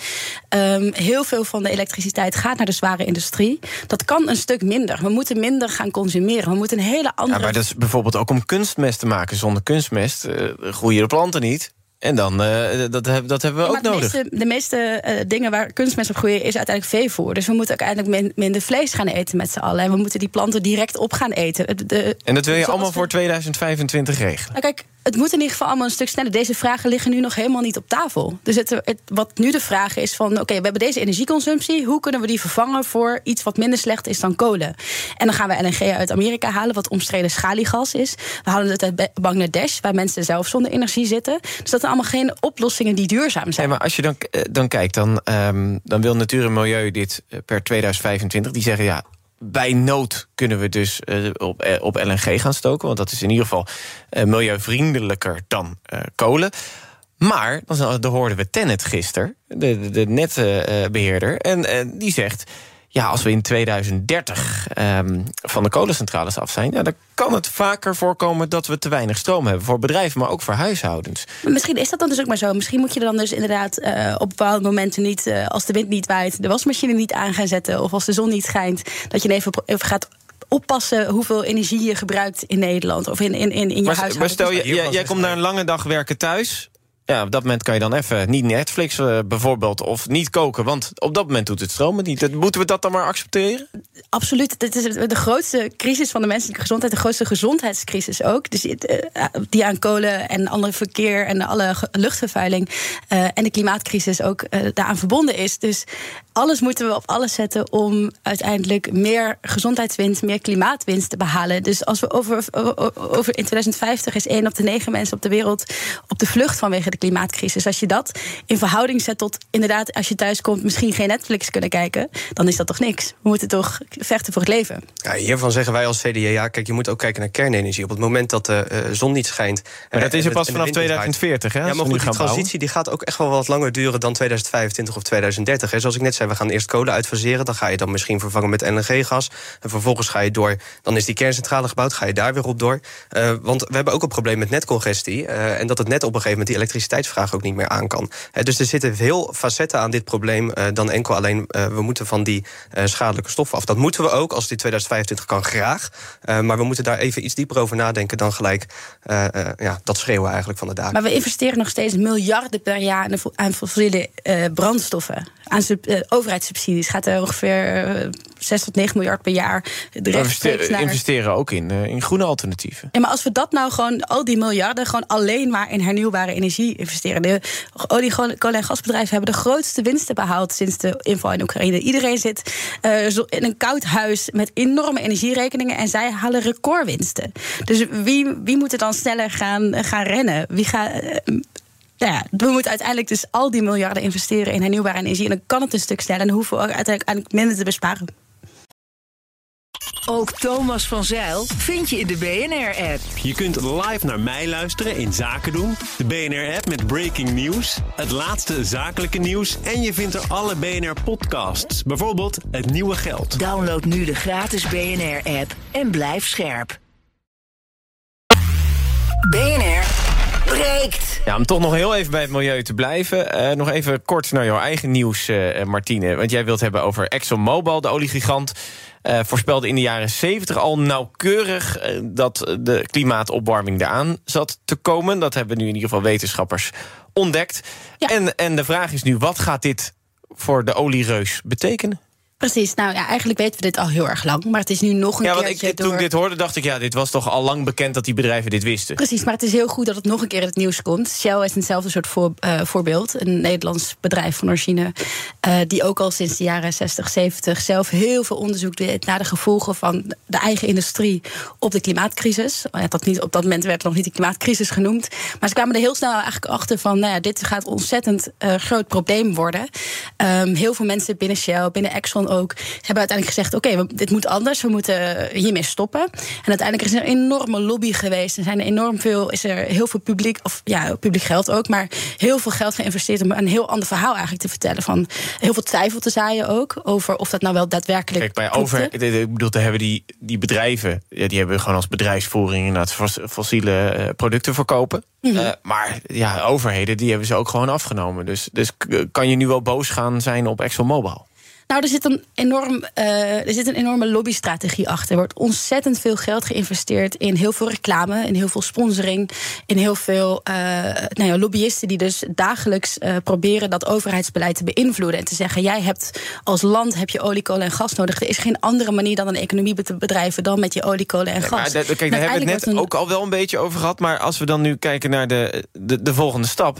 Speaker 6: Ehm, heel veel van de elektriciteit gaat naar de zware industrie. Dat kan een stuk minder. We moeten minder gaan consumeren. We moeten een hele andere.
Speaker 2: Ja, maar dat is bijvoorbeeld ook om kunstmest te maken. Zonder kunstmest eh, groeien de planten niet. En dan, eh, dat, dat hebben we
Speaker 6: Ja,
Speaker 2: ook
Speaker 6: de
Speaker 2: nodig.
Speaker 6: meeste, de meeste eh, dingen waar kunstmest op groeien is uiteindelijk veevoer. Dus we moeten uiteindelijk min- minder vlees gaan eten met z'n allen. En we moeten die planten direct op gaan eten. De-
Speaker 2: En dat wil je allemaal
Speaker 6: we-
Speaker 2: voor 2025 regelen.
Speaker 6: Nou, kijk, het moet in ieder geval allemaal een stuk sneller. Deze vragen liggen nu nog helemaal niet op tafel. Dus het, wat nu de vraag is van... oké, we hebben deze energieconsumptie. Hoe kunnen we die vervangen voor iets wat minder slecht is dan kolen? En dan gaan we LNG uit Amerika halen, wat omstreden schaliegas is. We halen het uit Bangladesh, waar mensen zelf zonder energie zitten. Dus dat zijn allemaal geen oplossingen die duurzaam zijn.
Speaker 2: Maar als je dan, eh, dan kijkt, dan, ehm, dan wil Natuur en Milieu dit eh, per 2025. Die zeggen ja. Bij nood kunnen we dus eh, op, eh, op LNG gaan stoken. Want dat is in ieder geval eh, milieuvriendelijker dan kolen. Maar, dan, hoorden we Tennet gisteren, de, de, de netbeheerder. en die zegt. Ja, als we in 2030 ehm, van de kolencentrales af zijn, ja, dan kan het vaker voorkomen dat we te weinig stroom hebben. Voor bedrijven, maar ook voor huishoudens.
Speaker 6: Maar Misschien is dat dan dus ook maar zo. Misschien moet je dan dus inderdaad eh, op bepaalde momenten niet, eh, als de wind niet waait, de wasmachine niet aan gaan zetten. Of als de zon niet schijnt, dat je even, even gaat oppassen hoeveel energie je gebruikt in Nederland of in, in, in, in je
Speaker 2: Maar,
Speaker 6: huishouden.
Speaker 2: maar stel, je, jij, jij komt na een lange dag werken thuis. Ja, op dat moment kan je dan even niet Netflix eh, bijvoorbeeld... of niet koken, want op dat moment doet het stromen niet. Moeten we dat dan maar accepteren?
Speaker 6: Absoluut. Dit is de grootste crisis van de menselijke gezondheid, de grootste gezondheidscrisis ook. Dus eh, die aan kolen en ander verkeer en alle luchtvervuiling eh, en de klimaatcrisis ook daaraan verbonden is. Dus alles moeten we op alles zetten om uiteindelijk meer gezondheidswinst, meer klimaatwinst te behalen. Dus als we over, over in 2050 is één op de negen mensen op de wereld op de vlucht vanwege de klimaatcrisis. Als je dat in verhouding zet tot inderdaad, als je thuis komt, misschien geen Netflix kunnen kijken, dan is dat toch niks. We moeten toch vechten voor het leven.
Speaker 3: Ja, hiervan zeggen wij als CDA, ja, kijk, je moet ook kijken naar kernenergie. Op het moment dat de eh, zon niet schijnt...
Speaker 2: Maar dat
Speaker 3: eh,
Speaker 2: is er pas vanaf
Speaker 3: de wind niet waait.
Speaker 2: 2040, hè,
Speaker 3: Ja, maar goed, die transitie die gaat ook echt wel wat langer duren dan 2025 of 2030. Hè. Zoals ik net zei, we gaan eerst kolen uitfaseren. Dan ga je dan misschien vervangen met LNG-gas. En vervolgens ga je door, dan is die kerncentrale gebouwd, ga je daar weer op door. Eh, want we hebben ook een probleem met netcongestie. eh, en dat het net op een gegeven moment die elektriciteit elektriciteitsvraag ook niet meer aan kan. Dus er zitten veel facetten aan dit probleem eh, dan enkel alleen eh, we moeten van die eh, schadelijke stoffen af. Dat moeten we ook als die 2025 kan graag. Eh, maar we moeten daar even iets dieper over nadenken dan gelijk eh, eh, ja, dat schreeuwen eigenlijk van de daken.
Speaker 6: Maar we investeren nog steeds miljarden per jaar aan, de vo- aan fossiele eh, brandstoffen. Aan sub- overheidssubsidies gaat er ongeveer eh, 6 tot 9 miljard per jaar
Speaker 2: We investeren,
Speaker 6: naar.
Speaker 2: investeren ook in, eh, in groene alternatieven.
Speaker 6: Ja, maar als we dat nou gewoon, al die miljarden, gewoon alleen maar in hernieuwbare energie investeren. De olie, kolen- en gasbedrijven hebben de grootste winsten behaald sinds de inval in Oekraïne. Iedereen zit eh, in een koud huis met enorme energierekeningen en zij halen recordwinsten. Dus wie, wie moet er dan sneller gaan, gaan rennen? Wie gaat. eh, nou ja, we moeten uiteindelijk dus al die miljarden investeren in hernieuwbare energie. En dan kan het een stuk sneller en dan hoeven we uiteindelijk minder te besparen.
Speaker 1: Ook Thomas van Zeil vind je in de BNR-app.
Speaker 19: Je kunt live naar mij luisteren in Zaken doen. De BNR-app met breaking news. Het laatste zakelijke nieuws. En je vindt er alle BNR-podcasts. Bijvoorbeeld Het Nieuwe Geld.
Speaker 1: Download nu de gratis BNR-app en blijf scherp. BNR breekt.
Speaker 2: Ja, om toch nog heel even bij het milieu te blijven. eh, nog even kort naar jouw eigen nieuws, eh, Martine. Want jij wilt hebben over ExxonMobil, de oliegigant. Eh, voorspelde in de jaren 70 al nauwkeurig eh, dat de klimaatopwarming eraan zat te komen. Dat hebben nu in ieder geval wetenschappers ontdekt. En, en de vraag is nu, wat gaat dit voor de oliereus betekenen?
Speaker 6: Precies, nou ja, eigenlijk weten we dit al heel erg lang. Maar het is nu nog een
Speaker 2: Ja, want ik, toen
Speaker 6: door...
Speaker 2: ik dit hoorde, dacht ik, ja, dit was toch al lang bekend dat die bedrijven dit wisten.
Speaker 6: Precies, maar het is heel goed dat het nog een keer in het nieuws komt. Shell is eenzelfde soort voor, eh, voorbeeld. Een Nederlands bedrijf van origine. eh, die ook al sinds de jaren 60, 70 zelf heel veel onderzoek deed naar de gevolgen van de eigen industrie op de klimaatcrisis. Eh, Dat niet, op dat moment werd het nog niet de klimaatcrisis genoemd. Maar ze kwamen er heel snel eigenlijk achter van: nou ja, dit gaat een ontzettend eh, groot probleem worden. Ehm, heel veel mensen binnen Shell, binnen Exxon ook, hebben uiteindelijk gezegd: oké, dit moet anders, we moeten hiermee stoppen. En uiteindelijk is er een enorme lobby geweest. Er zijn er enorm veel, is er heel veel publiek, of ja, publiek geld ook, maar heel veel geld geïnvesteerd om een heel ander verhaal eigenlijk te vertellen. Van heel veel twijfel te zaaien ook over of dat nou wel daadwerkelijk.
Speaker 2: Kijk, bij over, ik bedoel, daar hebben die, die bedrijven, ja, die hebben gewoon als bedrijfsvoering inderdaad fos- fossiele eh, producten verkopen.
Speaker 6: Mhm.
Speaker 2: Eh, maar ja, overheden, die hebben ze ook gewoon afgenomen. Dus, dus kan je nu wel boos gaan zijn op ExxonMobil?
Speaker 6: Nou, er zit, een enorm, eh, er zit een enorme lobbystrategie achter. Er wordt ontzettend veel geld geïnvesteerd in heel veel reclame, in heel veel sponsoring, in heel veel eh, nou ja, lobbyisten die dus dagelijks eh, proberen dat overheidsbeleid te beïnvloeden. En te zeggen: jij hebt als land heb je olie, kolen en gas nodig. Er is geen andere manier dan een economie te bedrijven dan met je olie, kolen en gas.
Speaker 2: Maar kijk, daar hebben we het net ook al wel een beetje over gehad. Maar als we dan nu kijken naar de, de, de volgende stap.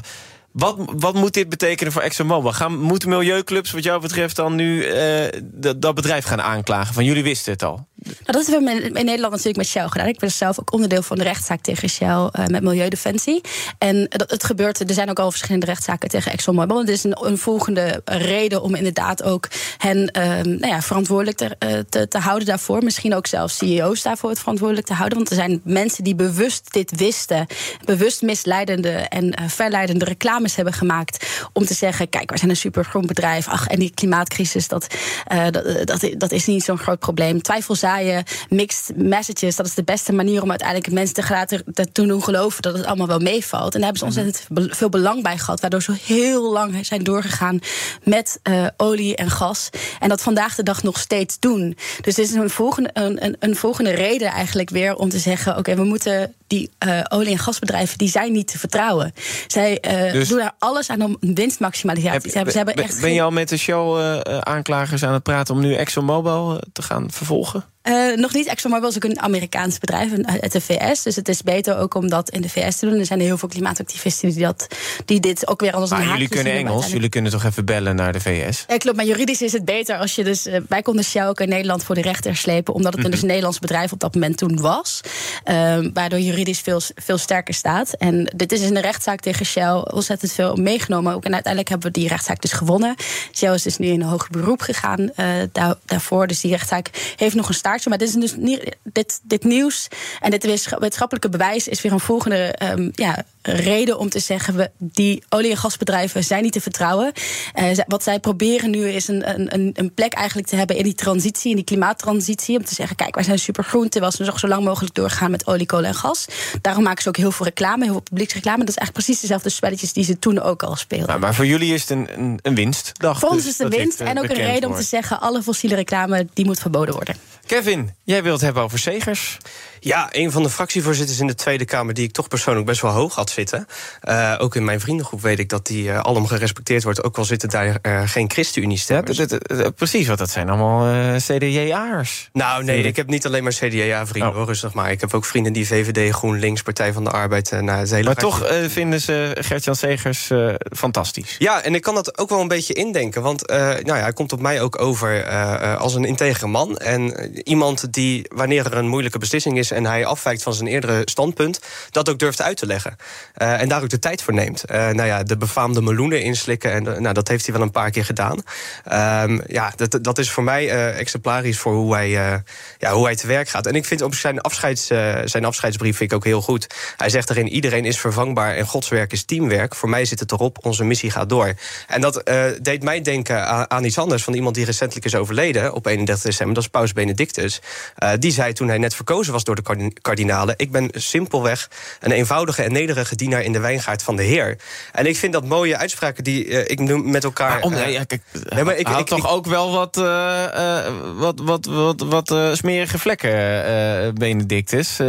Speaker 2: Wat, wat moet dit betekenen voor ExxonMobil? Moeten milieuclubs wat jou betreft dan nu eh, dat, dat bedrijf gaan aanklagen? Van jullie wisten het al.
Speaker 6: Nou, dat hebben we in Nederland natuurlijk met Shell gedaan. Ik ben zelf ook onderdeel van de rechtszaak tegen Shell eh, met Milieudefensie. En dat, het gebeurt, er zijn ook al verschillende rechtszaken tegen ExxonMobil. Het is een, volgende reden om inderdaad ook hen ehm, nou ja, verantwoordelijk te, eh, te, te houden daarvoor. Misschien ook zelfs CEO's daarvoor het verantwoordelijk te houden. Want er zijn mensen die bewust dit wisten, bewust misleidende en eh, verleidende reclames hebben gemaakt. Om te zeggen: kijk, wij zijn een supergroen bedrijf. Ach, en die klimaatcrisis, dat, eh, dat, dat, dat is niet zo'n groot probleem. Twijfel zaaien, mixed messages, dat is de beste manier om uiteindelijk mensen te laten te doen geloven dat het allemaal wel meevalt. En daar hebben ze ontzettend be- veel belang bij gehad, waardoor ze heel lang zijn doorgegaan met eh, olie en gas. En dat vandaag de dag nog steeds doen. Dus dit is een volgende, een, een, volgende reden eigenlijk weer om te zeggen: oké, we moeten die eh, olie- en gasbedrijven, die zijn niet te vertrouwen. Zij
Speaker 2: Dus-
Speaker 6: doen er alles aan om winstmaximalisatie te hebben. Ze hebben
Speaker 2: ben,
Speaker 6: echt
Speaker 2: ben je al met de Shell-aanklagers aan het praten om nu ExxonMobil eh, te gaan vervolgen?
Speaker 6: Eh, nog niet ExxonMobil is ook een Amerikaans bedrijf uit de VS. Dus het is beter ook om dat in de VS te doen. Er zijn heel veel klimaatactivisten die, dat, die dit ook weer als een
Speaker 2: Maar jullie kunnen Engels, jullie kunnen toch even bellen naar de VS?
Speaker 6: Ja, klopt, maar juridisch is het beter als je dus. eh, wij konden Shell ook in Nederland voor de rechter slepen, omdat het een dus een Nederlands bedrijf op dat moment toen was. Ehm, waardoor juridisch veel, veel sterker staat. En dit is in de rechtszaak tegen Shell ontzettend veel meegenomen. Ook, en uiteindelijk hebben we die rechtszaak dus gewonnen. Shell is dus nu in een hoger beroep gegaan eh, daar, daarvoor. Dus die rechtszaak heeft nog een Maar dit is dus niet. Dit, dit nieuws en dit wetenschappelijke bewijs is weer een volgende ehm, ja, reden om te zeggen... We, die olie- en gasbedrijven zijn niet te vertrouwen. Uh, wat zij proberen nu is een, een, een plek eigenlijk te hebben in die transitie, in die klimaattransitie. Om te zeggen, kijk, wij zijn supergroen, terwijl ze nog zo lang mogelijk doorgaan met olie, kolen en gas. Daarom maken ze ook heel veel reclame, heel veel publieksreclame. Dat is eigenlijk precies dezelfde spelletjes die ze toen ook al speelden.
Speaker 2: Nou, maar voor jullie is het een, een, een winstdag.
Speaker 6: Voor ons
Speaker 2: dus
Speaker 6: is het een winst en ook een reden om te zeggen... alle fossiele reclame die moet verboden worden.
Speaker 2: Kevin, jij wilt het hebben over Segers.
Speaker 3: Ja, een van de fractievoorzitters in de Tweede Kamer... die ik toch persoonlijk best wel hoog had zitten. Uh, ook in mijn vriendengroep weet ik dat die uh, allemaal gerespecteerd wordt. Ook al zitten daar uh, geen ChristenUnie-stemmers.
Speaker 2: Ja, precies, want dat zijn allemaal CDJA'ers.
Speaker 3: Nou, nee, ik heb niet alleen maar CDA-vrienden, oh. rustig maar. Ik heb ook vrienden die VVD, GroenLinks, Partij van de Arbeid... naar het hele
Speaker 2: maar toch vinden ze Gert-Jan Segers fantastisch.
Speaker 3: Ja, en ik kan dat ook wel een beetje indenken. Want nou ja, hij komt op mij ook over als een integere man. En iemand die, wanneer er een moeilijke beslissing is... en hij afwijkt van zijn eerdere standpunt, dat ook durft uit te leggen. Uh, en daar ook de tijd voor neemt. Uh, nou ja, de befaamde meloenen inslikken, en de, nou, dat heeft hij wel een paar keer gedaan. Um, ja, dat, dat is voor mij exemplarisch voor hoe hij, ja, hoe hij te werk gaat. En ik vind op zijn, afscheids, zijn afscheidsbrief vind ik ook heel goed. Hij zegt erin, iedereen is vervangbaar en Gods werk is teamwerk. Voor mij zit het erop, onze missie gaat door. En dat deed mij denken aan, aan, iets anders... van iemand die recentelijk is overleden op 31 december. Dat is Paus Benedictus. die zei toen hij net verkozen was door de kardinalen... ik ben simpelweg een eenvoudige en nederige dienaar... in de wijngaard van de Heer. En ik vind dat mooie uitspraken die uh, ik noem met elkaar...
Speaker 2: Maar om, uh, ja, kijk, nee, maar ik, ik, toch ik, ook wel wat, uh, wat, wat, wat, wat smerige vlekken, Benedictus...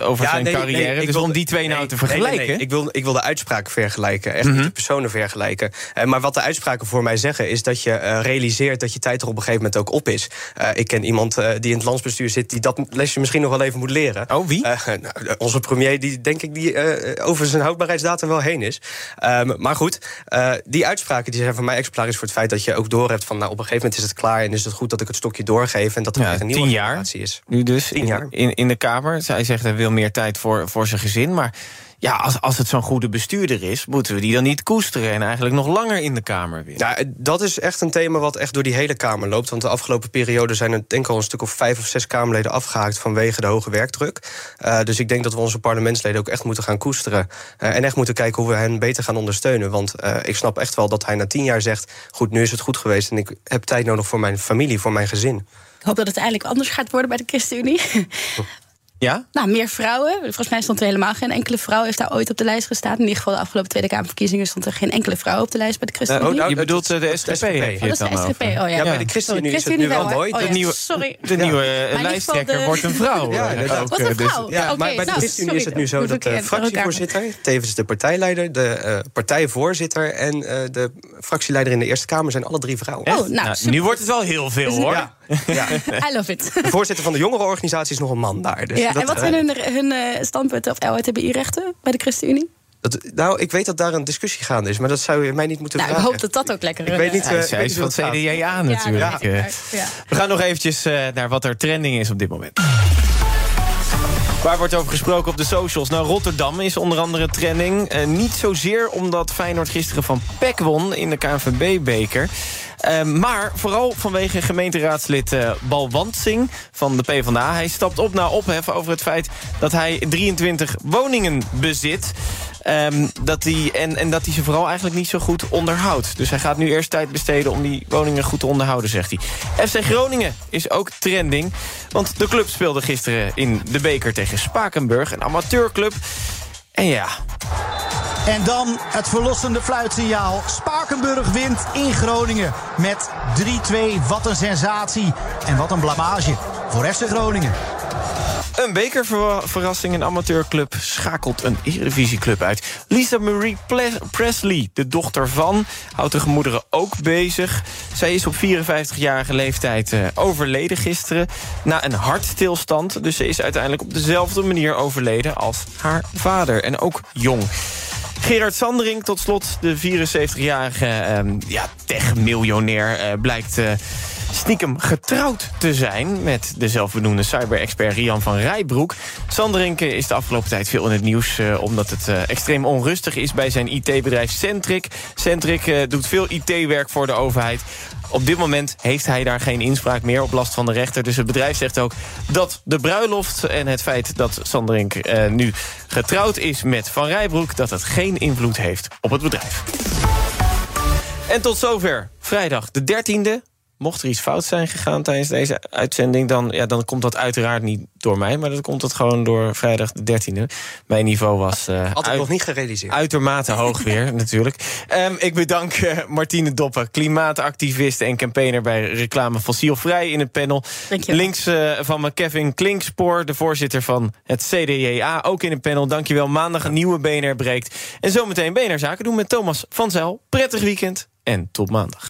Speaker 2: over ja, zijn nee, carrière. Dus wil, om die twee nou te vergelijken...
Speaker 3: Ik, wil, ik wil de uitspraken vergelijken, echt mm -hmm. de personen vergelijken. maar wat de uitspraken voor mij zeggen... is dat je realiseert dat je tijd er op een gegeven moment ook op is. ik ken iemand die in het landsbestuur zit... die dat lesje misschien nog wel even moet leren.
Speaker 2: Oh, wie?
Speaker 3: nou, onze premier, die denk ik die uh, over zijn houdbaarheidsdatum wel heen is. Um, maar goed, uh, die uitspraken die zijn voor mij exemplarisch voor het feit dat je ook doorhebt van nou, op een gegeven moment is het klaar en is het goed dat ik het stokje doorgeef en dat er ja, een nieuwe generatie is.
Speaker 2: Nu dus tien jaar. In, in de Kamer. Zij zegt hij wil meer tijd voor, voor zijn gezin, maar ja, als, als het zo'n goede bestuurder is, moeten we die dan niet koesteren en eigenlijk nog langer in de Kamer weer?
Speaker 3: Ja, dat is echt een thema wat echt door die hele Kamer loopt. Want de afgelopen periode zijn er denk ik al een stuk of vijf of zes Kamerleden afgehaakt vanwege de hoge werkdruk. Uh, dus ik denk dat we onze parlementsleden ook echt moeten gaan koesteren. Uh, en echt moeten kijken hoe we hen beter gaan ondersteunen. Want uh, ik snap echt wel dat hij na tien jaar zegt: Goed, nu is het goed geweest en ik heb tijd nodig voor mijn familie, voor mijn gezin.
Speaker 6: Ik hoop dat het eigenlijk anders gaat worden bij de ChristenUnie. (laughs)
Speaker 2: Ja?
Speaker 6: Nou, meer vrouwen. Volgens mij stond er helemaal geen enkele vrouw heeft daar ooit op de lijst gestaan. In ieder geval de afgelopen Tweede Kamerverkiezingen stond er geen enkele vrouw op de lijst bij de ChristenUnie.
Speaker 2: Uh, oh, je bedoelt de SGP?
Speaker 6: Oh, dat is de SGP. Oh, ja.
Speaker 3: ja, bij de ChristenUnie is het nu wel mooi.
Speaker 6: Oh,
Speaker 2: de nieuwe,
Speaker 6: sorry.
Speaker 2: De nieuwe ja. lijsttrekker de... wordt een vrouw.
Speaker 6: Ja,
Speaker 2: ook,
Speaker 6: Wat een vrouw? Dus,
Speaker 3: ja, maar bij de ChristenUnie is het nu zo dat de fractievoorzitter, tevens de partijleider, de uh, partijvoorzitter en uh, de fractieleider in de Eerste Kamer zijn alle drie vrouwen.
Speaker 6: Oh, nou,
Speaker 2: nu wordt het wel heel veel hoor.
Speaker 3: Ja. (laughs)
Speaker 6: I love it.
Speaker 3: De voorzitter van de jongerenorganisatie is nog een man daar. Dus
Speaker 6: ja, en wat zijn hun, hun uh, standpunten of LHTBI-rechten bij de ChristenUnie?
Speaker 3: Dat, nou, ik weet dat daar een discussie gaande is, maar dat zou je mij niet moeten
Speaker 6: nou,
Speaker 3: vragen.
Speaker 6: Ik hoop dat dat ook lekker
Speaker 3: is. Ik weet niet.
Speaker 2: Uh, zij is van het CDA natuurlijk. Ja, ja. We gaan nog eventjes uh, naar wat er trending is op dit moment. Waar wordt over gesproken op de socials? Nou, Rotterdam is onder andere trending. Uh, niet zozeer omdat Feyenoord gisteren van PEC won in de KNVB-beker. Uh, maar vooral vanwege gemeenteraadslid uh, Bal Wantsing van de PvdA. Hij stapt op naar ophef over het feit dat hij 23 woningen bezit. Um, dat hij, en, en dat hij ze vooral eigenlijk niet zo goed onderhoudt. Dus hij gaat nu eerst tijd besteden om die woningen goed te onderhouden, zegt hij. FC Groningen is ook trending. Want de club speelde gisteren in de beker tegen Spakenburg, een amateurclub. En ja...
Speaker 20: En dan het verlossende fluitsignaal. Spakenburg wint in Groningen met 3-2. Wat een sensatie en wat een blamage voor FC Groningen.
Speaker 2: Een bekerverrassing. Een amateurclub schakelt een Eredivisieclub uit. Lisa Marie Presley, de dochter van, houdt de gemoederen ook bezig. Zij is op 54-jarige leeftijd uh, overleden gisteren... na een hartstilstand. Dus ze is uiteindelijk op dezelfde manier overleden als haar vader. En ook jong. Gerard Sandering, tot slot, de 74-jarige uh, ja, tech-miljonair... Uh, blijkt stiekem getrouwd te zijn... met de zelfbenoemde cyber-expert Rian van Rijbroek. Sanderenke is de afgelopen tijd veel in het nieuws... Uh, omdat het uh, extreem onrustig is bij zijn IT-bedrijf Centric. Centric uh, doet veel IT-werk voor de overheid. Op dit moment heeft hij daar geen inspraak meer op last van de rechter. Dus het bedrijf zegt ook dat de bruiloft en het feit dat Sanderink uh, nu getrouwd is met Van Rijbroek... dat het geen invloed heeft op het bedrijf. En tot zover vrijdag de 13e. Mocht er iets fout zijn gegaan tijdens deze uitzending... dan, ja, dan komt dat uiteraard niet door mij... maar dan komt het gewoon door vrijdag de 13e. Mijn niveau was... Uh,
Speaker 3: Had ik nog niet gerealiseerd.
Speaker 2: Uitermate hoog (laughs) weer, natuurlijk. Um, ik bedank uh, Martine Doppen, klimaatactivist en campaigner... bij Reclame Fossielvrij in het panel. Links uh, van me Kevin Klinkspoor, de voorzitter van het CDJA... ook in het panel. Dankjewel. Maandag een nieuwe BNR breekt. En zometeen BNR Zaken doen met Thomas van Zijl. Prettig weekend en tot maandag.